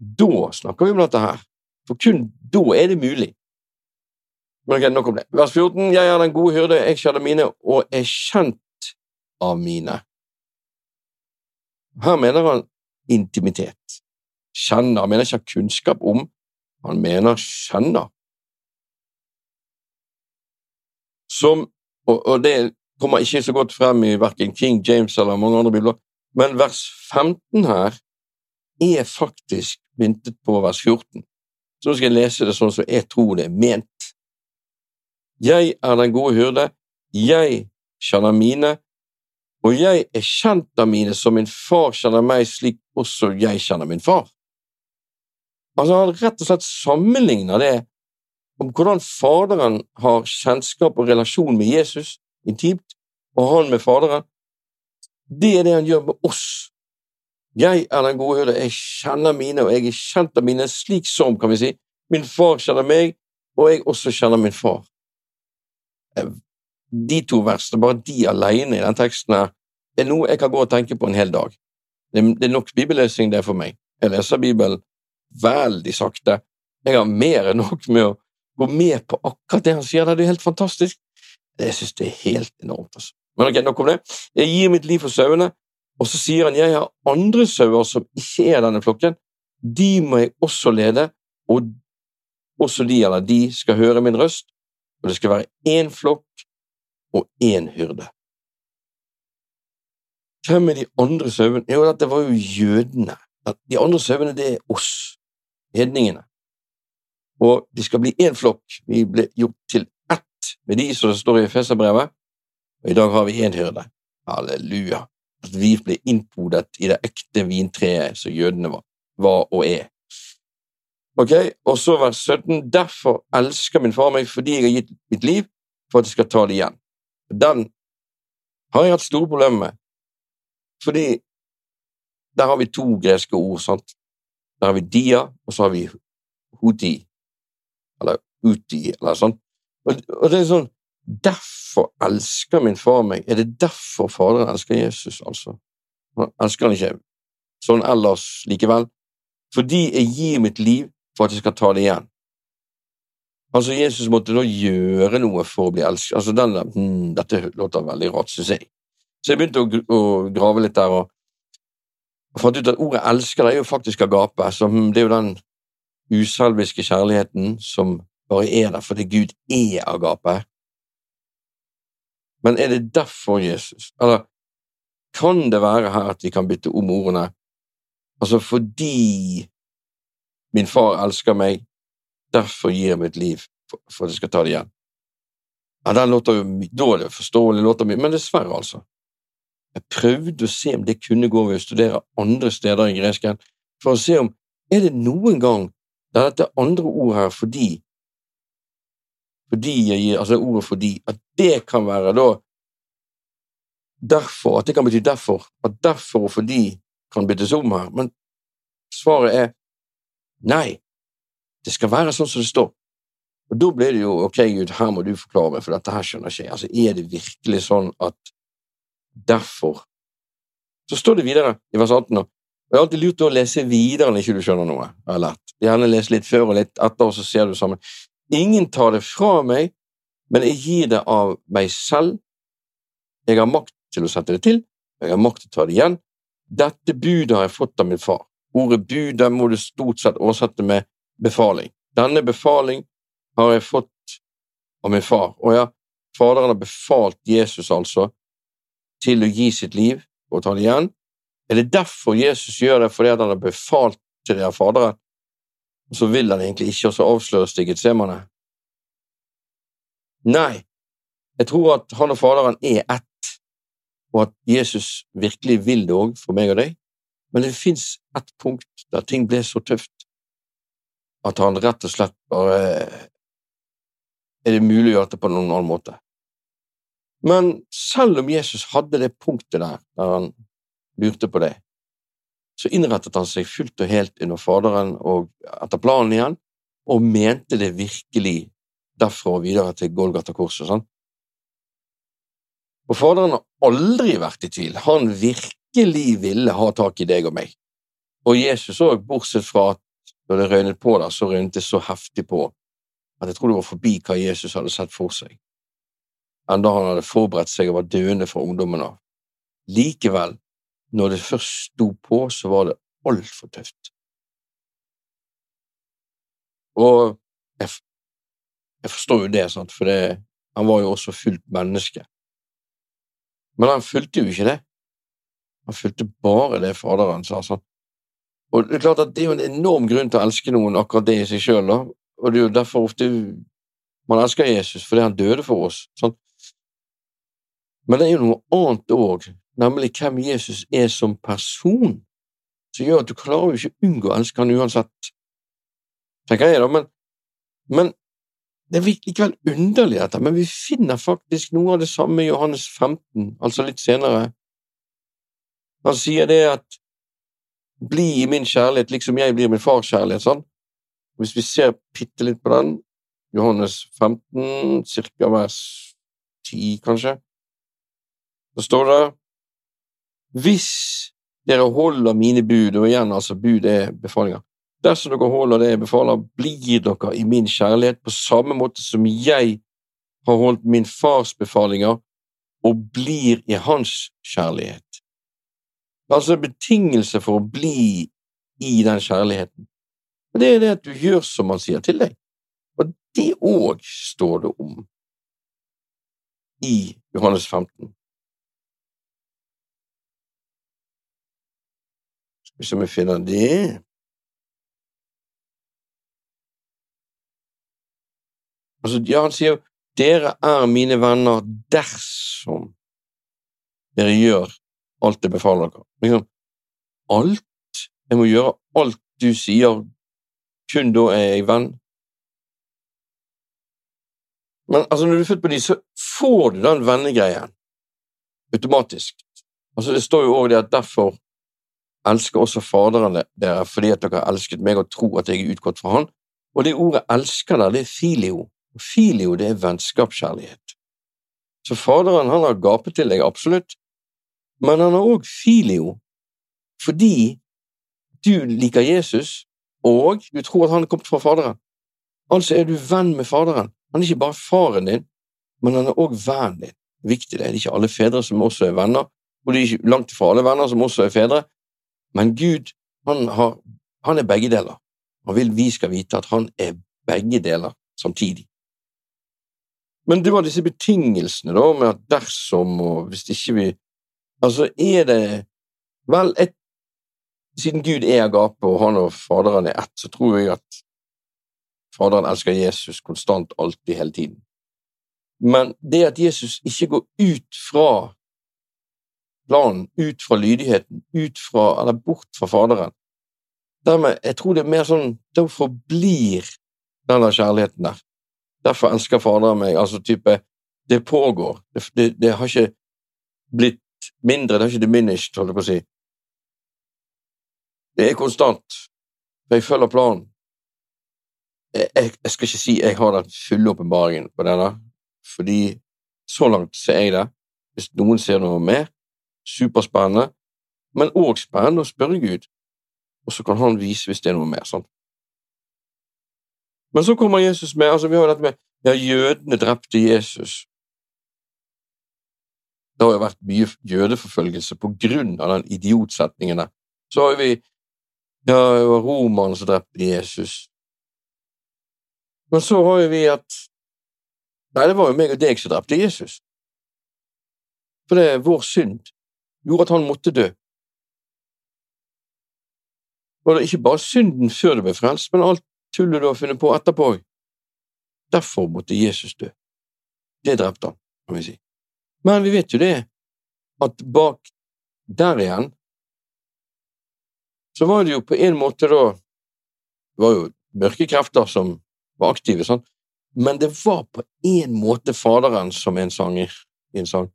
da snakker vi om dette her, for kun da er det mulig. Men ok, nok om det. Vers 14. Jeg er den gode hyrde, jeg kjenner mine og er kjent av mine. Her mener han intimitet. Kjenner, han mener ikke kunnskap om, han mener kjenner. Som, og, og det kommer ikke så godt frem i verken King James eller mange andre bibler, men vers 15 her er faktisk myntet på vers 14. Så nå skal jeg lese det sånn som jeg tror det er ment. Jeg er den gode hyrde, jeg kjenner mine, og jeg er kjent av mine som min far kjenner meg, slik også jeg kjenner min far. Altså, han rett og slett sammenligner det om hvordan Faderen har kjennskap og relasjon med Jesus intimt, og han med Faderen. Det er det han gjør med oss. Jeg er den gode hyrde, jeg kjenner mine, og jeg er kjent av mine, slik som, kan vi si, min far kjenner meg, og jeg også kjenner min far. Eh, de to versene, bare de alene i den teksten her, er noe jeg kan gå og tenke på en hel dag. Det er nok bibellesing, det for meg. Jeg leser Bibelen veldig sakte. Jeg har mer enn nok med å gå med på akkurat det han sier der. Det er helt fantastisk. Jeg synes det er helt enormt, altså. Men ok, nok om det. Jeg gir mitt liv for sauene, og så sier han jeg har andre sauer som ikke er denne flokken. De må jeg også lede, og også de eller de skal høre min røst, og det skal være én flokk og én hyrde. Hvem er de andre sauene? Jo, dette var jo jødene. De andre sauene, det er oss hedningene. Og de skal bli én flokk. Vi ble gjort til ett med de som står i Feserbrevet, og i dag har vi én hyrde. Halleluja. at vi ble innpodet i det ekte vintreet som jødene var, var og er. Ok, Og så vers 17. Derfor elsker min far meg fordi jeg har gitt mitt liv for at jeg skal ta det igjen. Den har jeg hatt store problemer med, fordi der har vi to greske ord. sant? Der har vi dia, og så har vi huti, eller uti, eller sånn. Og, det er sånn Derfor elsker min far meg. Er det derfor Faderen elsker Jesus, altså? Han elsker han ikke sånn ellers likevel. Fordi jeg gir mitt liv for at jeg skal ta det igjen. Altså, Jesus måtte da gjøre noe for å bli elsket. Altså, den der, hmm, Dette låter veldig rart, synes jeg. Så jeg begynte å, å grave litt der, og, og fant ut at ordet 'elsker' det er jo faktisk agape. Som, det er jo den uselviske kjærligheten som bare er der fordi Gud er agape. Men er det derfor Jesus Eller kan det være her at vi kan bytte om ordene? Altså fordi min far elsker meg, derfor gir jeg mitt liv for, at jeg skal ta det igjen. Ja, den låter jo dårlig forståelig, låter mye, men dessverre, altså. Jeg prøvde å se om det kunne gå ved å studere andre steder i gresken, for å se om er det noen gang der dette andre ordet her fordi fordi jeg gir, altså ordet fordi, at det kan være da derfor, at det kan bety derfor, at derfor og fordi kan byttes om her, men svaret er nei, det skal være sånn som det står. Og da blir det jo ok, Gud, her må du forklare meg, for dette her skjønner ikke jeg. Altså, er det virkelig sånn at derfor Så står det videre i vers 18 nå. jeg har alltid lurt å lese videre når ikke du skjønner noe. Jeg har lært. Gjerne lese litt før og litt etter, og så ser du sammen. Ingen tar det fra meg, men jeg gir det av meg selv. Jeg har makt til å sette det til, og jeg har makt til å ta det igjen. Dette budet har jeg fått av min far. Ordet bud må du stort sett oversette med befaling. Denne befaling har jeg fått av min far. Og ja, Faderen har befalt Jesus altså til å gi sitt liv og ta det igjen. Er det derfor Jesus gjør det, fordi han har befalt til det av Faderen? og så vil han egentlig ikke, og så avsløres det i Getsemane. Nei, jeg tror at han og Faderen er ett, og at Jesus virkelig vil det òg for meg og deg, men det fins ett punkt der ting ble så tøft at han rett og slett bare Er det mulig å gjøre det på noen annen måte? Men selv om Jesus hadde det punktet der, der han lurte på det, så innrettet han seg fullt og helt under Faderen og etter planen igjen, og mente det virkelig derfra og videre til Golgata-korset. Og Faderen har aldri vært i tvil. Han virkelig ville ha tak i deg og meg. Og Jesus òg, bortsett fra at når det røynet på der, så røynet det så heftig på at jeg tror det var forbi hva Jesus hadde sett for seg, enda han hadde forberedt seg og var døende for ungdommen av. Likevel når det først sto på, så var det altfor tøft. Og jeg, jeg, forstår jo det, sant, for det, han var jo også fullt menneske. Men han fulgte jo ikke det. Han fulgte bare det Faderen sa. Sånn. Og Det er klart at det er jo en enorm grunn til å elske noen, akkurat det i seg sjøl, og det er jo derfor ofte man elsker Jesus, fordi han døde for oss. Sånn. Men det er jo noe annet òg nemlig hvem Jesus er som person, som gjør at du klarer jo ikke å unngå å elske han uansett, tenker jeg da, men, men det er likevel underlig, dette, men vi finner faktisk noe av det samme i Johannes 15, altså litt senere. Han sier det at bli i min kjærlighet liksom jeg blir min fars kjærlighet, sånn. Hvis vi ser bitte litt på den, Johannes 15, cirka vers 10, kanskje, så står det hvis dere holder mine bud, og igjen, altså, bud er befalinger, dersom dere holder det jeg befaler, blir dere i min kjærlighet på samme måte som jeg har holdt min fars befalinger og blir i hans kjærlighet. Altså betingelse for å bli i den kjærligheten. Og Det er det at du gjør som han sier til deg. Og det òg står det om i Johannes 15. Hvis vi finner det Altså, ja, han sier dere er mine venner dersom dere gjør alt jeg befaler dere. Liksom, alt? Jeg må gjøre alt du sier, kun da er jeg venn? Men altså, når du er født på ny, så får du den vennegreien automatisk. Altså, Det står jo òg det at derfor elsker også Faderen dere fordi at dere har elsket meg og tror at jeg er utgått fra Han. Og det ordet elsker der, det er filio. Filio, det er vennskapskjærlighet. Så Faderen han har gapet til deg, absolutt, men han har òg filio fordi du liker Jesus, og du tror at han er kommet fra Faderen. Altså er du venn med Faderen. Han er ikke bare faren din, men han er òg vennen din. Viktig det. Det er ikke alle fedre som også er venner, og det er ikke langt fra alle venner som også er fedre, men Gud, han, har, han er begge deler. Han vil vi skal vite at han er begge deler samtidig. Men det var disse betingelsene, da, med at dersom og hvis ikke vi Altså, er det Vel, et, siden Gud er agape, og han og Faderen er ett, så tror jeg at Faderen elsker Jesus konstant, alltid, hele tiden. Men det at Jesus ikke går ut fra planen, ut fra lydigheten, ut fra, eller bort fra Faderen Dermed, Jeg tror det er mer sånn Da forblir denne kjærligheten der. Derfor elsker Faderen meg. Altså type Det pågår. Det, det, det, har ikke blitt mindre, det har ikke diminished, holdt jeg på å si. Det er konstant. For jeg følger planen jeg, jeg, skal ikke si jeg har den fulle åpenbaringen på denne, fordi så langt ser jeg det. Hvis noen ser noe mer, superspennende, men òg spennende å spørre Gud, og så kan han vise hvis det er noe mer. sånn. Men så kommer Jesus med altså Vi har jo dette med ja, jødene drepte Jesus. Det har jo vært mye jødeforfølgelse på grunn av den idiotsetningen der. Så har vi ja, det romerne som drepte Jesus. Men så har vi at Nei, det var jo meg og deg som drepte Jesus. For det er vår synd gjorde at han måtte dø. Og det er ikke bare synden før du ble frelst, men alt tullet du har funnet på etterpå? Derfor måtte Jesus dø. Det drepte han, kan vi si. Men vi vet jo det, at bak der igjen så var det jo på en måte da Det var jo mørke krefter som var aktive, sånn. men det var på en måte Faderen som en sanger i en sang,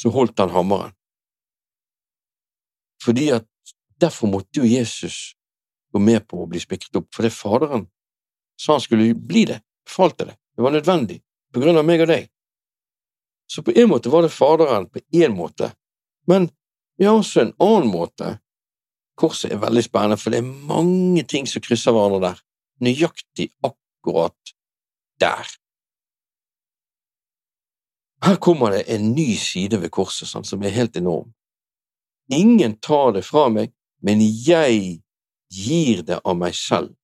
så holdt han hammeren. Fordi at Derfor måtte jo Jesus gå med på å bli spikret opp, for det Faderen sa han skulle bli det, befalte det, det var nødvendig, på grunn av meg og deg. Så på en måte var det Faderen, på en måte, men vi har også en annen måte. Korset er veldig spennende, for det er mange ting som krysser hverandre der, nøyaktig akkurat der. Her kommer det en ny side ved korset sånn, som er helt enorm. Ingen tar det fra meg, men jeg gir det av meg selv.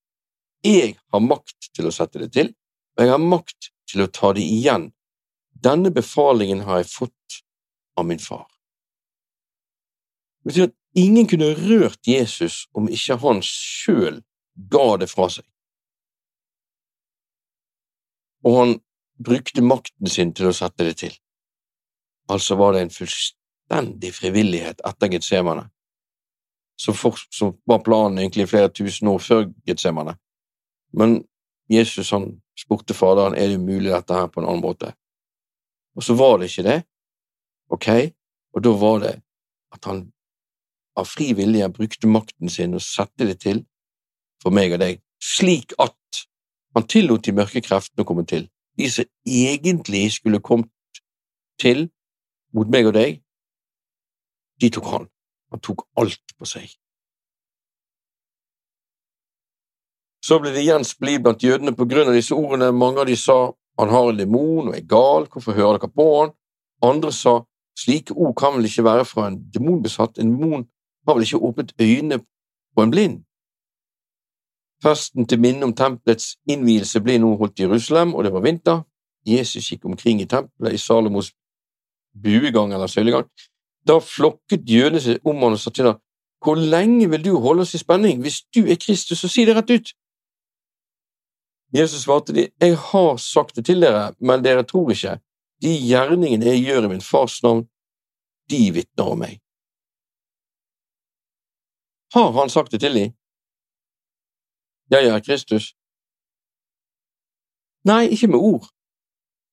Jeg har makt til å sette det til, og jeg har makt til å ta det igjen. Denne befalingen har jeg fått av min far. Det betyr at ingen kunne rørt Jesus om ikke han sjøl ga det fra seg og han brukte makten sin til å sette det til. Altså var det en fullstendig frivillighet etter Getsemane, som, som var planen egentlig flere tusen år før Getsemane. Men Jesus han spurte Faderen er det mulig dette her på en annen måte. Og så var det ikke det, ok, og da var det at han av fri vilje brukte makten sin og sette det til for meg og deg, slik at han tillot de mørke kreftene å komme til, de som egentlig skulle kommet til mot meg og deg. De tok han. Han tok alt på seg. Så ble det igjen splid blant jødene på grunn av disse ordene. Mange av de sa han har en demon og er gal, hvorfor hører dere på han? Andre sa slike ord kan vel ikke være fra en demonbesatt, en demon har vel ikke åpnet øynene på en blind? Festen til minne om tempelets innvielse ble nå holdt i Jerusalem, og det var vinter. Jesus gikk omkring i tempelet i Salomos buegang eller søylegang. Da flokket jødene seg om han og sa til ham, Hvor lenge vil du holde oss i spenning? Hvis du er Kristus, så si det rett ut. Jesus svarte de, Jeg har sagt det til dere, men dere tror ikke. De gjerningene jeg gjør i min fars navn, de vitner om meg. Har han sagt det til dem? Jeg er Kristus. Nei, ikke med ord,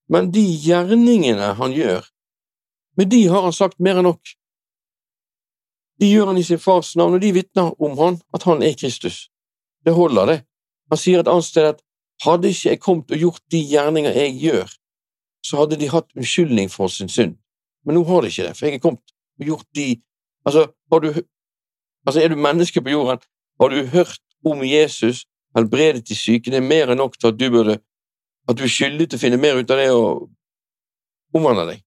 men de gjerningene han gjør, med de har han sagt mer enn nok. De gjør han i sin fars navn, og de vitner om han, at han er Kristus. Det holder, det. Han sier et annet sted at hadde ikke jeg kommet og gjort de gjerninger jeg gjør, så hadde de hatt unnskyldning for sin synd. Men nå har de ikke det, for jeg er kommet og gjort de Altså, har du Altså, er du menneske på jorden, har du hørt om Jesus, helbredet de syke, det er mer enn nok til at du burde at du er skyldig til å finne mer ut av det og omvende deg.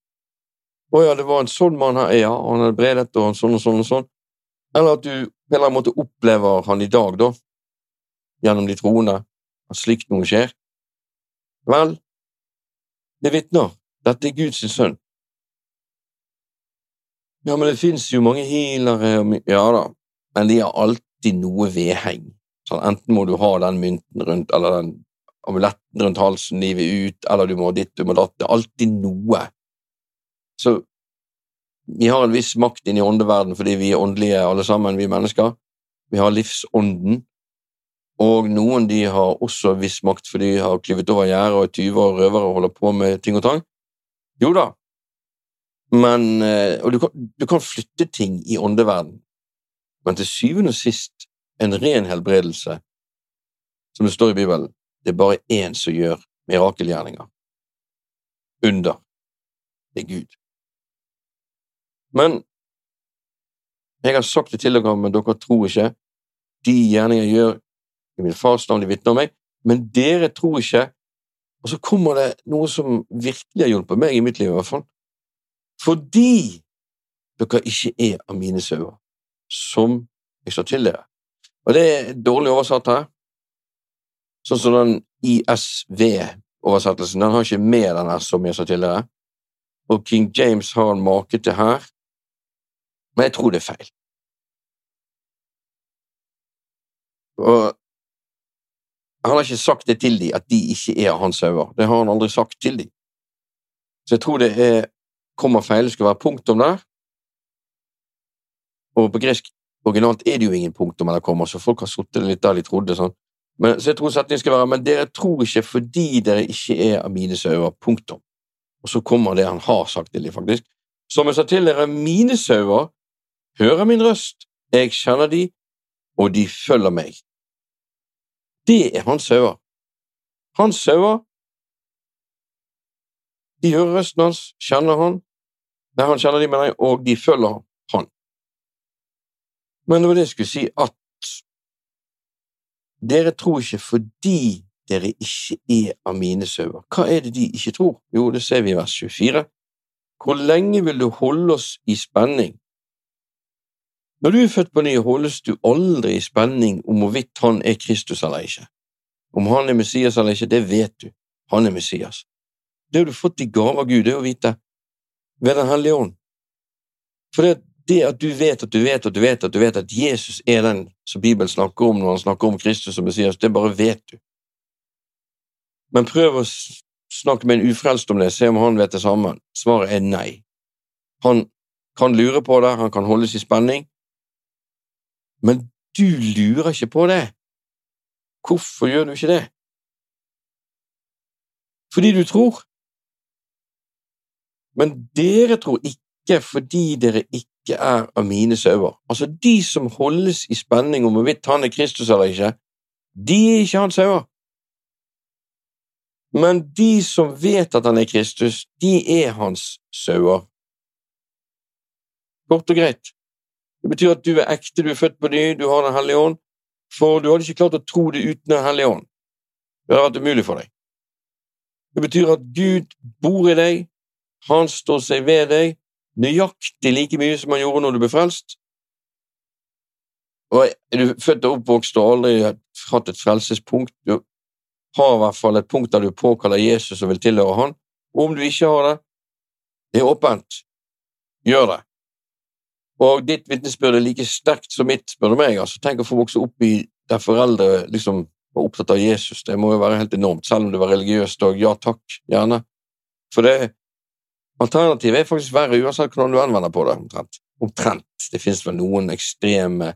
Å ja, det var en sånn mann her, ja, han hadde bredet og sånn og sånn og sånn. Eller at du på en eller annen måte opplever han i dag, da, gjennom de troende, at slikt noe skjer. Vel, det vitner. Dette er Guds sønn. Ja, men det fins jo mange healere Ja da, men de har alltid noe vedheng. Sånn, enten må du ha den mynten rundt, eller den amuletten rundt halsen livet ut, eller du må ditt, du må datt. Det er alltid noe. Så vi har en viss makt inn i åndeverden fordi vi er åndelige alle sammen, vi mennesker. Vi har livsånden. Og noen de har også viss makt fordi de har klyvet over gjerdet og er tyver og røvere og holder på med ting og tang. Jo da, men eh, Og du kan, du kan flytte ting i åndeverden, men til syvende og sist en ren helbredelse, som det står i Bibelen, det er bare én som gjør mirakelgjerninger. Under. Det er Gud. Men jeg har sagt det til dere, men dere tror ikke. De gjerninger gjør i min fars navn, de vitner om meg, men dere tror ikke. Og så kommer det noe som virkelig har hjulpet meg i mitt liv, i hvert fall. Fordi dere ikke er av mine sauer, som jeg sa til dere. Og det er dårlig oversatt her. Sånn som den ISV-oversettelsen, den har ikke med den her, som jeg sa til dere. Og King James har en make til her, men jeg tror det er feil. Og han har ikke sagt det til dem at de ikke er hans sauer. Det har han aldri sagt til dem. Så jeg tror det er, kommer feil. Det skal være punktum der. Og på gresk originalt er det jo ingen punktum eller kommer, så folk har sittet litt der de trodde. sånn. Men, så jeg tror setningen skal være men dere tror ikke fordi dere ikke er av mine sauer. Punktum. Og så kommer det han har sagt til dem, faktisk. Som jeg sa til dere, mine sauer hører min røst, jeg kjenner de, og de følger meg. Det er hans sauer. Hans sauer, de hører røsten hans, kjenner han, Nei, han kjenner de, mener jeg, og de følger han. Men det var det jeg skulle si, at dere tror ikke fordi dere ikke er av mine sauer. Hva er det de ikke tror? Jo, det ser vi i vers 24. Hvor lenge vil du holde oss i spenning? Når du er født på ny, holdes du aldri i spenning om hvorvidt han er Kristus eller ikke. Om han er Messias eller ikke, det vet du. Han er Messias. Det har du fått i gave av Gud, det er å vite, ved Den hellige ånd. For det, det at du vet at du vet at du vet at du vet at Jesus er den som Bibelen snakker om når han snakker om Kristus og Messias, det bare vet du. Men prøv å snakke med en ufrelst om det, se om han vet det samme. Svaret er nei. Han kan lure på det, han kan holdes i spenning, men du lurer ikke på det. Hvorfor gjør du ikke det? Fordi du tror. Men dere tror ikke fordi dere ikke er av mine sauer. Altså, de som holdes i spenning om hvorvidt han er Kristus eller ikke, de er ikke hans sauer. Men de som vet at han er Kristus, de er hans sauer. Kort og greit. Det betyr at du er ekte, du er født på ny, du har Den hellige ånd, for du hadde ikke klart å tro det uten Den hellige ånd. Det hadde vært umulig for deg. Det betyr at Gud bor i deg, han står seg ved deg, nøyaktig like mye som han gjorde når du ble frelst. Og er du født og oppvokst og aldri hatt et frelsespunkt, du har i hvert fall et punkt der du påkaller Jesus og vil tilhøre han. Og om du ikke har det, det er åpent. Gjør det. Og ditt vitnesbyrd er like sterkt som mitt, spør du meg. altså Tenk å få vokse opp i der foreldre liksom var opptatt av Jesus. Det må jo være helt enormt, selv om du var religiøs og ja takk, gjerne. For det, Alternativet er faktisk verre uansett hvordan du anvender på det, omtrent. Omtrent. Det finnes vel noen ekstreme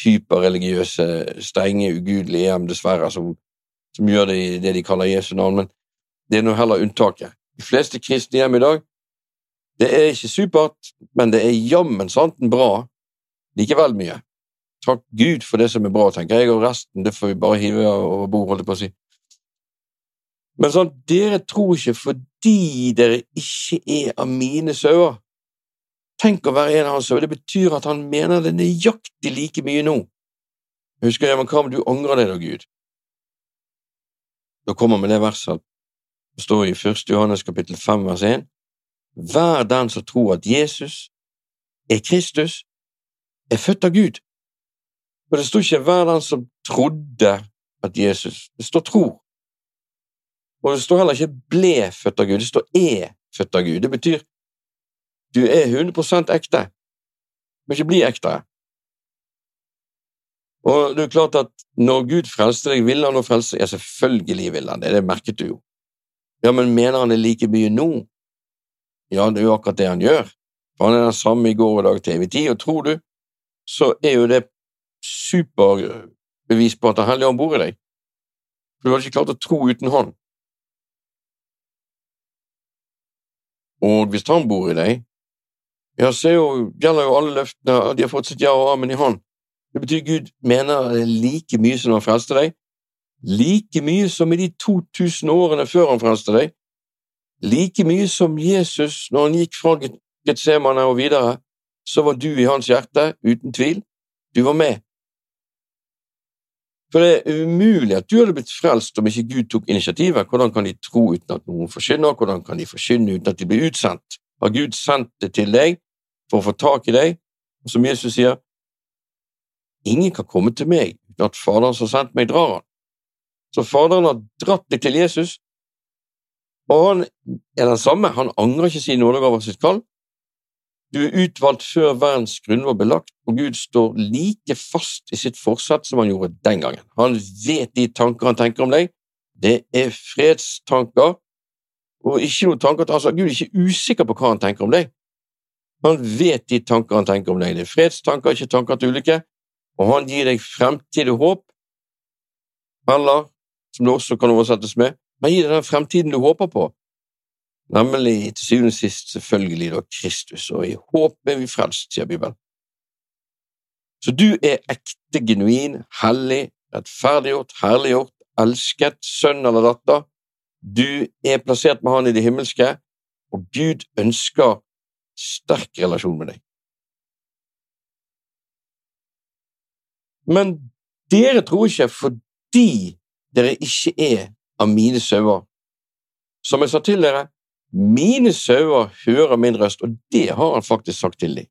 hyperreligiøse, strenge, ugudelige hjem, dessverre, som, som gjør det i det de kaller Jesu navn, men det er nå heller unntaket. De fleste kristne hjem i dag, det er ikke supert, men det er jammen santen bra likevel mye. Takk Gud for det som er bra, tenker jeg, og resten det får vi bare hive over bord, holdt jeg på å si. Men sånn, dere tror ikke fordi dere ikke er av mine sauer. Tenk å være en av hans sauer, det betyr at han mener det nøyaktig like mye nå. Husker jeg, men hva om du angrer deg da, Gud? Da kommer med det verset det står i 1. Johannes kapittel 5 vers 1. Hver den som tror at Jesus er Kristus, er født av Gud. Og det står ikke hver den som trodde at Jesus Det står tro. Og det står heller ikke ble født av Gud, det står er født av Gud. Det betyr du er 100 ekte. Du må ikke bli ekte. Og det er klart at når Gud frelste deg, ville han å frelse? Ja, selvfølgelig ville han det, det merket du jo. Ja, men mener han det like mye nå? Ja, det er jo akkurat det han gjør. Han er den samme i går og dag til evig tid, og tror du, så er jo det superbevis på at Den hellige ånd bor i deg. Du hadde ikke klart å tro uten Han. Og hvis Han bor i deg, ja, så gjelder jo alle løftene, de har fått sitt ja og amen i Han. Det betyr Gud mener det like mye som Han frelste deg, like mye som i de 2000 årene før Han frelste deg, like mye som Jesus når han gikk fra Getsemane og videre, så var du i hans hjerte, uten tvil. Du var med. For det er umulig at du hadde blitt frelst om ikke Gud tok initiativet. Hvordan kan de tro uten at noen forkynner? Hvordan kan de forkynne uten at de blir utsendt? Har Gud sendt det til deg for å få tak i deg? Og som Jesus sier, ingen kan komme til meg uten at Faderen som har sendt meg, drar han. Så Faderen har dratt deg til Jesus, og han er den samme. Han angrer ikke sin over sitt kall, du er utvalgt før verdens grunnlov ble lagt, og Gud står like fast i sitt forsett som han gjorde den gangen. Han vet de tanker han tenker om deg. Det er fredstanker, og ikke noen tanker altså, Gud er ikke usikker på hva han tenker om deg. Han vet de tanker han tenker om deg. Det er fredstanker, ikke tanker til ulykke, og han gir deg fremtidig håp, eller, som det også kan oversettes med, han gi deg den fremtiden du håper på nemlig til syvende og sist selvfølgelig da Kristus, og i håp er vi frelst, sier Bibelen. Så du er ekte, genuin, hellig, rettferdiggjort, herliggjort, elsket, sønn eller datter. Du er plassert med Han i det himmelske, og Gud ønsker sterk relasjon med deg. Men dere tror ikke fordi dere ikke er av mine sauer. Som jeg sa til dere, mine sauer hører min røst, og det har han faktisk sagt til dem.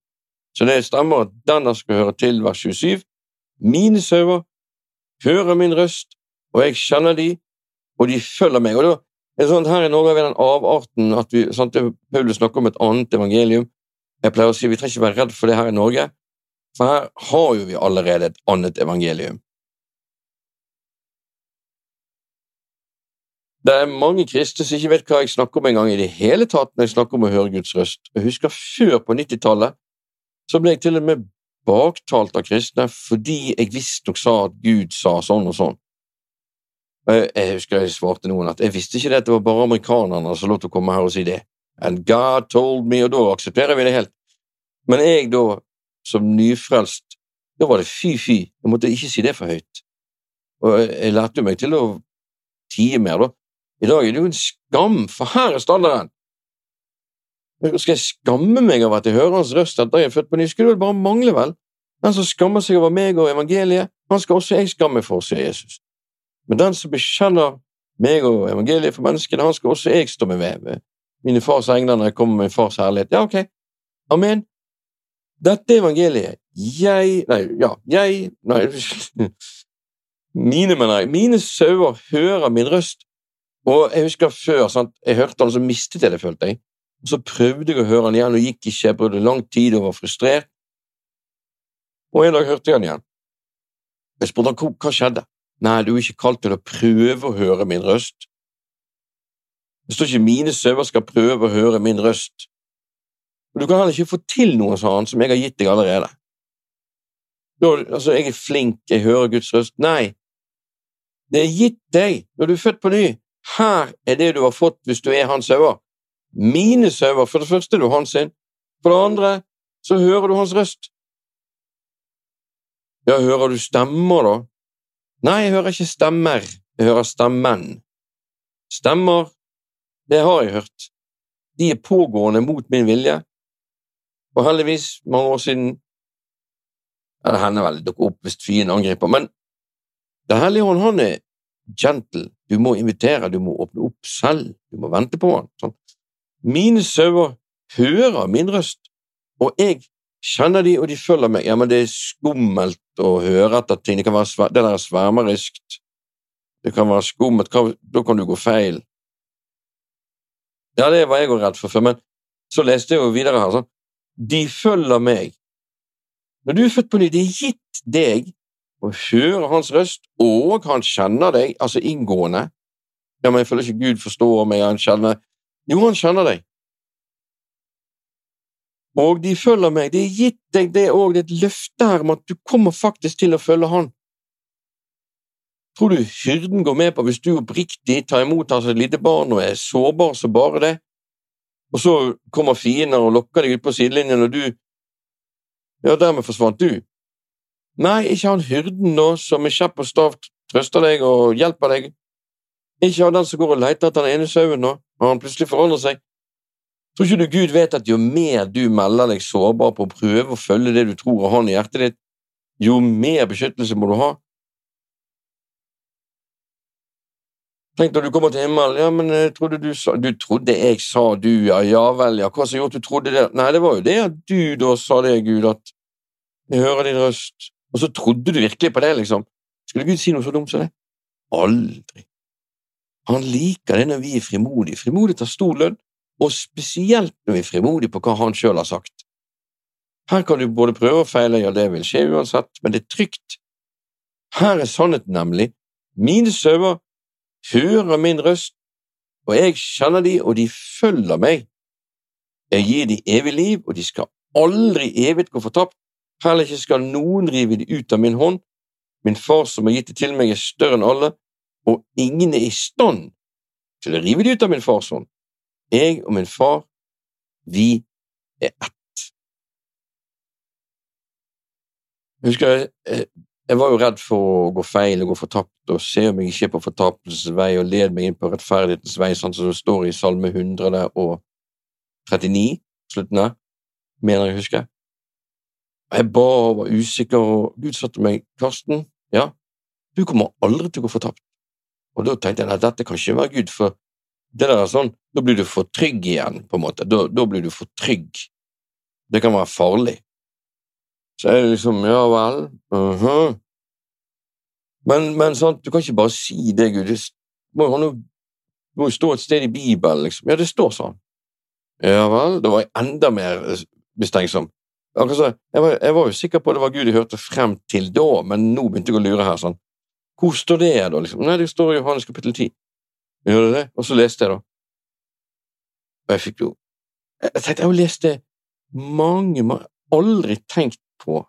Så det stemmer at denne skal høre til vers 27. Mine sauer hører min røst, og jeg kjenner de, og de følger meg. Og da er det sånn Her i Norge har vi den avarten at vi, sant, Paulus snakker om et annet evangelium. Jeg pleier å si vi trenger ikke være redd for det her i Norge, for her har jo vi allerede et annet evangelium. Det er mange kristne som ikke vet hva jeg snakker om engang i det hele tatt når jeg snakker om å høre Guds røst. Jeg husker før på 90-tallet så ble jeg til og med baktalt av kristne fordi jeg visstnok sa at Gud sa sånn og sånn. Jeg husker jeg svarte noen at jeg visste ikke det at det var bare amerikanerne som lot å komme her og si det. And God told me, og da aksepterer vi det helt. Men jeg da, som nyfrelst, da var det fy-fy, jeg måtte ikke si det for høyt. Og jeg lærte meg til å tie mer, da. I dag er det jo en skam, for her er standarden. Skal jeg skamme meg over at jeg hører hans røst etter jeg er født på ny? Skulle det bare mangle, vel? Den som skammer seg over meg og evangeliet, han skal også jeg skamme for, sier Jesus. Men den som bekjenner meg og evangeliet for menneskene, han skal også jeg stå med ved. mine fars engler når jeg kommer med min fars herlighet. Ja, ok. Amen. Dette evangeliet. Jeg Nei, ja, jeg Nei, mine, mener jeg. Mine sauer hører min røst, og jeg husker før, sant? jeg hørte han, så mistet jeg det, følte jeg. Og så prøvde jeg å høre han igjen, og gikk ikke, jeg brukte lang tid og var frustrert. Og en dag hørte jeg han igjen. Jeg spurte han hva skjedde. Nei, du er ikke kalt til å prøve å høre min røst. Det står ikke mine sauer skal prøve å høre min røst. Og du kan heller ikke få til noe, sa han, som jeg har gitt deg allerede. Da, altså, jeg er flink, jeg hører Guds røst. Nei. Det er gitt deg når du er født på ny. Her er det du har fått hvis du er hans sauer. Mine sauer, for det første er du hans sin. For det andre så hører du hans røst. Ja, hører du stemmer, da? Nei, jeg hører ikke stemmer, jeg hører stemmen. Stemmer, det har jeg hørt. De er pågående mot min vilje, og heldigvis, mange år siden ja, Det hender vel det dukker opp hvis fienden angriper, men Den hellige hånd, han er gentle. Du må invitere, du må åpne opp selv, du må vente på han. Sånn. Mine sauer hører min røst, og jeg kjenner de, og de følger meg. Ja, men det er skummelt å høre etter ting. Det kan være det der er svermeriskt. Det kan være skummelt. Da kan du gå feil. Ja, det var jeg òg redd for før, men så leste jeg jo videre her sånn. De følger meg. Når du er født på ny, det er gitt deg å hører hans røst, og han kjenner deg, altså inngående. Ja, men jeg føler ikke Gud forstår meg, han kjenner Jo, han kjenner deg og de følger meg. Det er gitt deg det òg, det er et løfte her om at du kommer faktisk til å følge Han. Tror du hyrden går med på hvis du oppriktig tar imot hans lite barn og er sårbar som bare det, og så kommer fiender og lokker deg ut på sidelinjen, og du Ja, dermed forsvant du. Nei, ikke han hyrden nå, som med kjepp og stav trøster deg og hjelper deg. Ikke han den som går og leter etter den ene sauen nå, og han plutselig forandrer seg. Tror ikke du Gud vet at jo mer du melder deg sårbar på å prøve å følge det du tror og har i hjertet ditt, jo mer beskyttelse må du ha? Tenk når du kommer til himmelen, ja, men jeg trodde du sa Du trodde jeg sa du, ja, ja vel, ja, hva som gjorde at du trodde det? Nei, det var jo det at du da sa det, Gud, at jeg hører din røst, og så trodde du virkelig på det, liksom. Skulle Gud si noe så dumt som det? Aldri. Han liker det når vi er frimodige. Frimodige tar stor lønn og spesielt når vi er frimodige på hva han sjøl har sagt. Her kan du både prøve og feile, ja, det vil skje uansett, men det er trygt. Her er sannheten nemlig, mine sauer hører min røst, og jeg kjenner de, og de følger meg. Jeg gir de evig liv, og de skal aldri evig gå fortapt, heller ikke skal noen rive de ut av min hånd. Min far som har gitt det til meg, er større enn alle, og ingen er i stand til å rive de ut av min fars hånd. Jeg og min far, vi er ett. Jeg husker jeg, jeg var jo redd for å gå feil og gå fortapt og se om jeg ikke er på fortapelsens vei og led meg inn på rettferdighetens vei, sånn som det står i Salme 139, slutten der, mener jeg husker. Jeg ba og var usikker, og Gud sa til meg, Karsten, ja, du kommer aldri til å gå fortapt. Og da tenkte jeg at dette kan ikke være Gud, for det der er sånn, Da blir du for trygg igjen, på en måte. Da, da blir du for trygg. Det kan være farlig. Så det liksom Ja vel, uh -huh. Men, men sant, du kan ikke bare si det, Gud. Det må, jo, må stå et sted i Bibelen, liksom. Ja, det står sånn. Ja vel, da var jeg enda mer mistenksom. Jeg, var, jeg var jo sikker på at det var Gud jeg hørte frem til da, men nå begynte jeg å lure her. sånn. Hvor står det, da? liksom? Nei, det står i Johannes kapittel 10. Gjør det det? Og så leste jeg, da. Og jeg fikk jo Jeg tenkte, jeg har lest det mange, mange Aldri tenkt på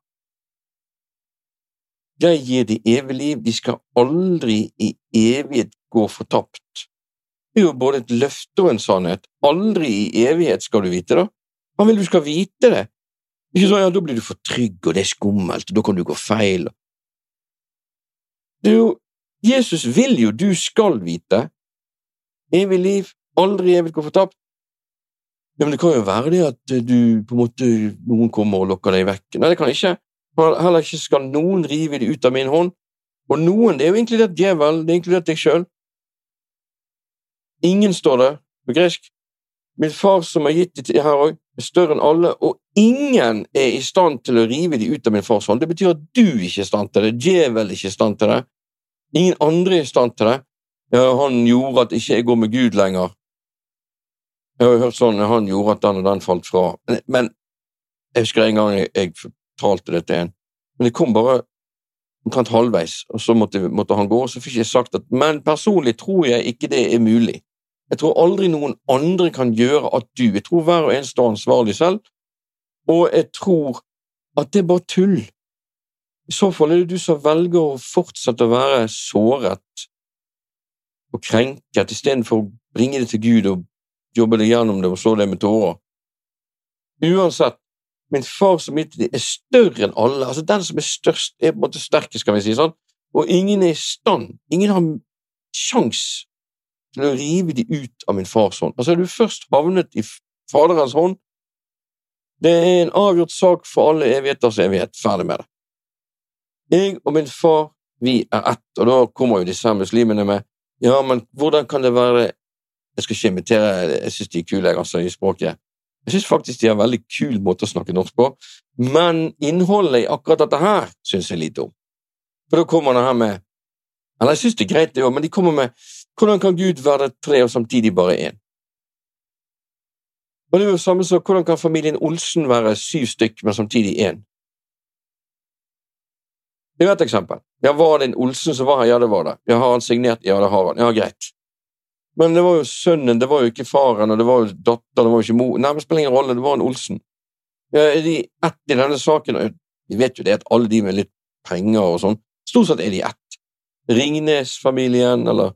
Jeg gir de evig liv, de skal aldri i evighet gå fortapt. Det er jo både et løfte og en sannhet. Aldri i evighet skal du vite, da. Han vil du skal vite det. Ikke sånn, ja, Da blir du for trygg, og det er skummelt, og da kan du gå feil. Det er jo Jesus vil jo du skal vite, Evig liv, aldri evig gå fortapt. Ja, men det kan jo være det at du på en måte noen kommer og lokker deg vekk. Nei, det kan ikke. Heller ikke skal noen rive det ut av min hånd. Og noen, det er jo inkludert djevel, det er inkludert deg sjøl. Ingen står det på gresk. Min far som har gitt det her òg, større enn alle, og ingen er i stand til å rive de ut av min fars hånd. Det betyr at du ikke er i stand til det, djevel er ikke i stand til det, ingen andre er i stand til det, han gjorde at ikke jeg går med Gud lenger. Jeg har hørt sånn han gjorde at den og den falt fra. Men jeg husker en gang jeg, jeg fortalte det til en, men det kom bare omtrent halvveis, og så måtte, måtte, han gå, og så fikk jeg sagt at men personlig tror jeg ikke det er mulig. Jeg tror aldri noen andre kan gjøre at du Jeg tror hver og en står ansvarlig selv, og jeg tror at det er bare tull. I så fall er det du som velger å fortsette å være såret og krenket istedenfor å bringe det til Gud og jobbe deg gjennom det og slå det med tårer. Uansett, min far som mitt er større enn alle. Altså, den som er størst, er på en måte sterkest, kan vi si sånn. Og ingen er i stand, ingen har sjans til å rive de ut av min fars hånd. Altså, er du først havnet i Faderens hånd, det er en avgjort sak for alle evigheters evighet. Ferdig med det. Jeg og min far, vi er ett, og da kommer jo disse muslimene med ja, men hvordan kan det være Jeg skal ikke imitere, jeg synes de er kule, altså, i språket. Jeg synes faktisk de har en veldig kul måte å snakke norsk på, men innholdet i akkurat dette her synes jeg lite om. For da kommer det her med Eller jeg synes det er greit, det òg, men de kommer med hvordan kan Gud være tre og samtidig bare én? Og det er jo samme som hvordan kan familien Olsen være syv stykk, men samtidig én? Det er et eksempel. Ja, Var det en Olsen som var her? Ja, det var det. Ja, Har han signert? Ja, det har han. Ja, greit. Men det var jo sønnen, det var jo ikke faren, og det var jo datteren, det var jo ikke mor Nei, det spiller ingen rolle, det var en Olsen. Ja, er de ett i denne saken? Vi vet jo det at alle de med litt penger og sånn, stort sett er de ett. Ringnes-familien, eller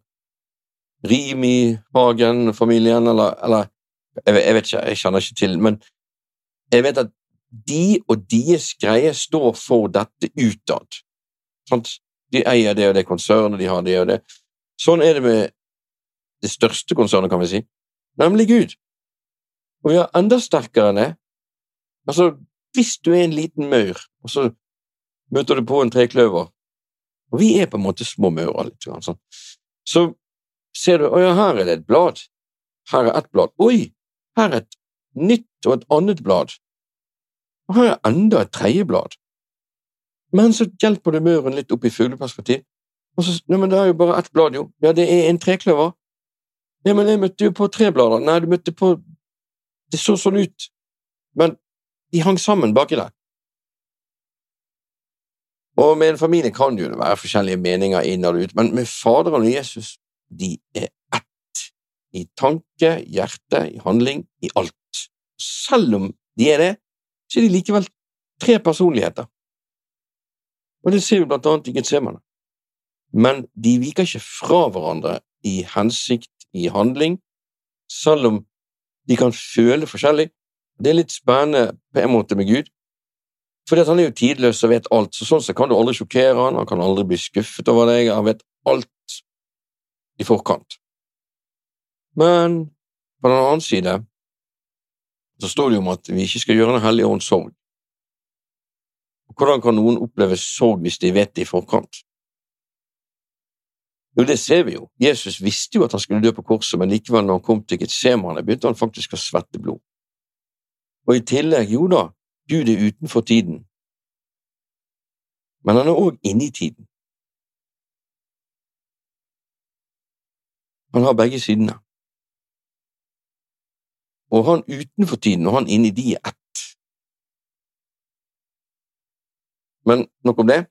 Rimi-Hagen-familien, eller, eller jeg, jeg, vet ikke, jeg kjenner ikke til, men jeg vet at de og deres greie står for dette utad. De eier det og det konsernet, de har det og det. Sånn er det med det største konsernet, kan vi si, nemlig Gud. Og vi har enda sterkere enn det. Altså, hvis du er en liten maur, og så møter du på en trekløver Og vi er på en måte små maurer, litt sånn. Så ser du å ja, her er det et blad. Her er ett blad. Oi, her er et nytt og et annet blad. Og her er enda et tredje blad. Men så hjelper du mauren litt opp i fugleperspektiv. Og så, nei, men det er jo bare ett blad, jo. Ja, det er en trekløver. Ja, men jeg møtte jo på tre blader. Nei, du møtte på Det så sånn ut, men de hang sammen baki der. Og med en familie kan det jo være forskjellige meninger innad og ut, men med Faderen og Jesus, de er ett. I tanke, hjerte, i handling, i alt. Selv om de er det, så er de likevel tre personligheter. Og det ser vi blant annet i Getsemane. Men de viker ikke fra hverandre i hensikt i handling, selv om de kan føle forskjellig. Det er litt spennende på en måte med Gud, fordi han er jo tidløs og vet alt, så sånn sett kan du aldri sjokkere han, han kan aldri bli skuffet over deg, han vet alt i forkant. Men på den annen side så står det jo om at vi ikke skal gjøre Den hellige ånds sorg. Hvordan kan noen oppleve sorg hvis de vet det i forkant? Jo, det ser vi jo. Jesus visste jo at han skulle dø på korset, men likevel, når han kom til Getsemane, begynte han faktisk å svette blod. Og i tillegg, jo da, Gud er utenfor tiden, men han er òg inne i tiden. Han har begge sidene. Og han utenfor tiden og han inni de er ett. Men nok om det.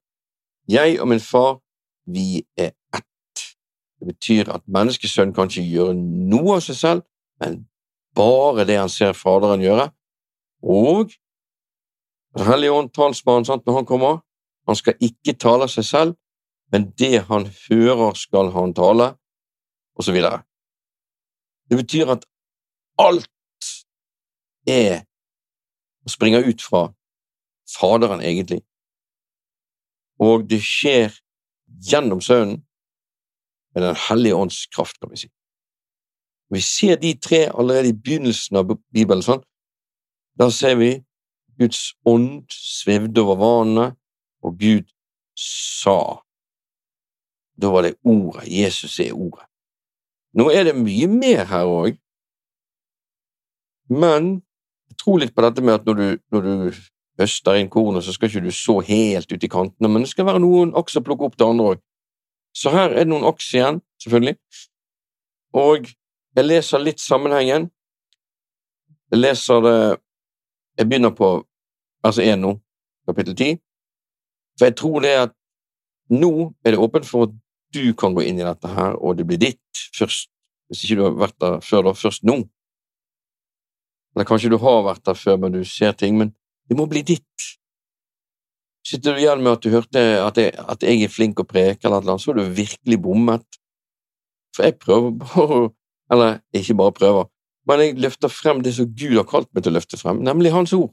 Jeg og min far, vi er ett. Det betyr at menneskesønnen kan ikke gjøre noe av seg selv, men bare det han ser Faderen gjøre. Og Den hellige ånd, talsmannen, sant, når han kommer, han skal ikke tale seg selv, men det han hører, skal han tale, videre. Det betyr at alt er å springe ut fra Faderen, egentlig, og det skjer gjennom Sønnen, med Den hellige ånds kraft, kan vi si. Vi ser de tre allerede i begynnelsen av Bibelen. sånn. Da ser vi Guds ånd svevde over vannet, og Gud sa. Da var det ordet. Jesus er ordet. Nå er det mye mer her òg, men jeg tror litt på dette med at når du, når du høster inn kornet, så skal ikke du så helt ut i kantene, men det skal være noen også plukke opp til andre òg. Så her er det noen aks igjen, selvfølgelig. Og jeg leser litt sammenhengen. Jeg leser det Jeg begynner på vers 1 nå, kapittel 10. For jeg tror det at nå er det åpent for at du kan gå inn i dette her, og det blir ditt først. Hvis ikke du har vært der før, da. Først nå. Eller kanskje du har vært der før, men du ser ting. Men det må bli ditt. sitter du igjen med at du hørte at jeg, at jeg er flink å preke, eller noe, så har du virkelig bommet. For jeg prøver bare Eller ikke bare prøver, men jeg løfter frem det som Gud har kalt meg til å løfte frem, nemlig Hans ord.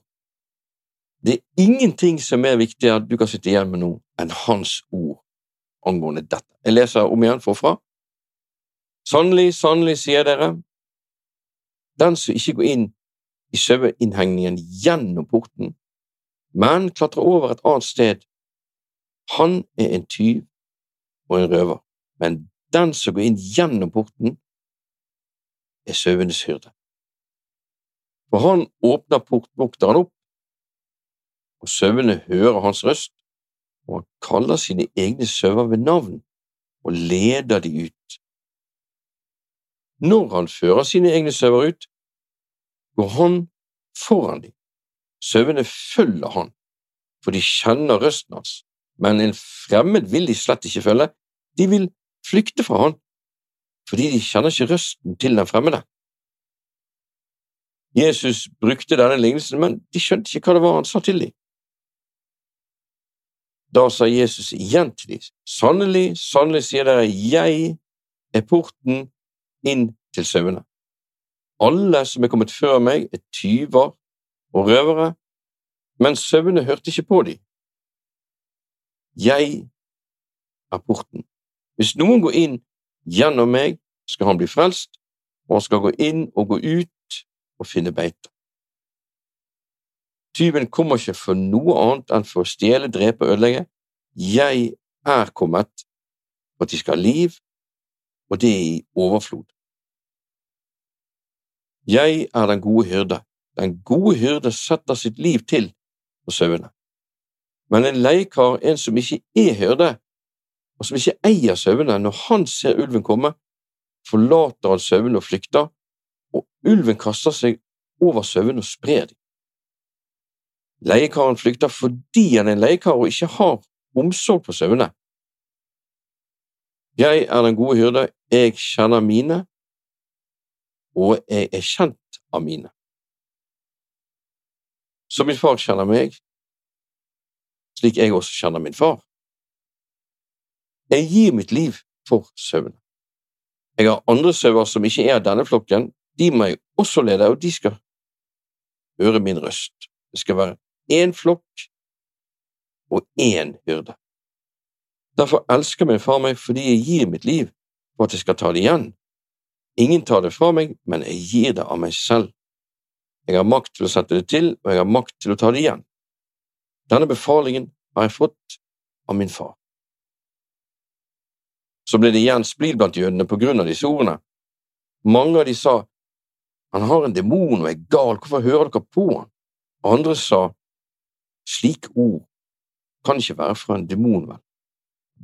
Det er ingenting som er viktigere at du kan sitte igjen med nå, enn Hans ord angående dette. Jeg leser om igjen forfra. Sannelig, sannelig, sier dere, den som ikke går inn i saueinnhegningen gjennom porten, men klatrer over et annet sted, han er en tyv og en røver, men den som går inn gjennom porten, er sauenes hyrde. For han åpner portvokteren opp, og sauene hører hans røst, og han kaller sine egne sauer ved navn og leder de ut. Når han fører sine egne sauer ut, går han foran dem. Sauene følger han, for de kjenner røsten hans, men en fremmed vil de slett ikke følge, de vil flykte fra han, fordi de kjenner ikke røsten til den fremmede. Jesus brukte denne lignelsen, men de skjønte ikke hva det var han sa til dem. Da sa Jesus igjen til dem, sannelig, sannelig sier dere, jeg er porten inn til sauene. Alle som er kommet før meg, er tyver og røvere, men sauene hørte ikke på dem. Jeg er porten. Hvis noen går inn gjennom meg, skal han bli frelst, og han skal gå inn og gå ut og finne beite. Tyven kommer ikke for noe annet enn for å stjele, drepe og ødelegge. Jeg er kommet for at de skal ha liv, og det i overflod. Jeg er den gode hyrde. Den gode hyrde setter sitt liv til for sauene. Men en leiekar, en som ikke er hyrde, og som ikke eier sauene, når han ser ulven komme, forlater han sauene og flykter, og ulven kaster seg over sauene og sprer dem. Leiekaren flykter fordi han er en leiekar og ikke har omsorg for sauene. Jeg er den gode hyrde, jeg kjenner mine, og jeg er kjent av mine. Så min far kjenner meg, slik jeg også kjenner min far. Jeg gir mitt liv for sauene. Jeg har andre sauer som ikke er av denne flokken, de må jeg også lede, og de skal høre min røst. Det skal være én flokk og én hyrde. Derfor elsker min far meg fordi jeg gir mitt liv for at jeg skal ta det igjen. Ingen tar det fra meg, men jeg gir det av meg selv. Jeg har makt til å sette det til, og jeg har makt til å ta det igjen. Denne befalingen har jeg fått av min far. Så ble det igjen splid blant jødene på grunn av disse ordene. Mange av de sa, han har en demon og er gal, hvorfor hører dere på han? Andre sa, slike ord kan ikke være fra en demon,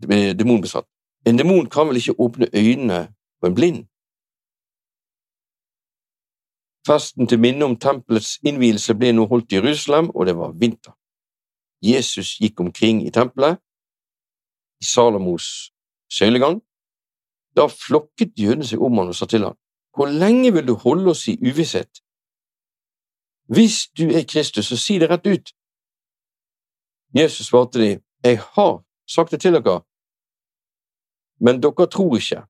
vel, demonbesatt. En demon kan vel ikke åpne øynene på en blind? Festen til minne om tempelets innvielse ble nå holdt i Jerusalem, og det var vinter. Jesus gikk omkring i tempelet, i Salomos søylegang. Da flokket jødene seg om han og sa til ham, Hvor lenge vil du holde oss i uvisshet? Hvis du er Kristus, så si det rett ut. Jesus svarte de, Jeg har sagt det til dere, men dere tror ikke.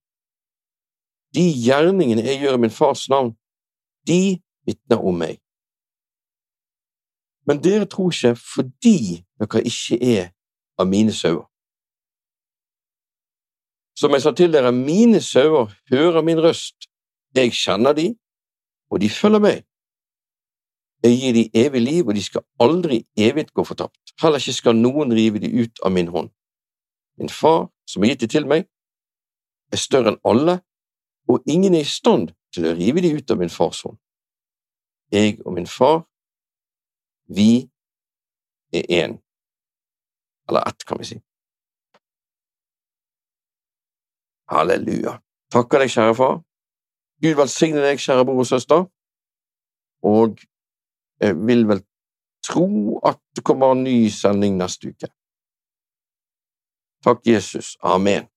De gjerningene jeg gjør i min fars navn, de vitner om meg. Men dere tror ikke fordi dere ikke er av mine sauer. Som jeg sa til dere, mine sauer hører min røst, jeg kjenner de, og de følger meg. Jeg gir de evig liv, og de skal aldri evig gå fortapt. Heller ikke skal noen rive de ut av min hånd. Min far, som har gitt de til meg, er større enn alle, og ingen er i stand til å rive de ut av min fars hånd. Jeg og min far, vi er én. Eller ett, kan vi si. Halleluja. Takker deg, kjære far. Gud velsigne deg, kjære bror og søster, og jeg vil vel tro at det kommer en ny sending neste uke. Takk, Jesus. Amen.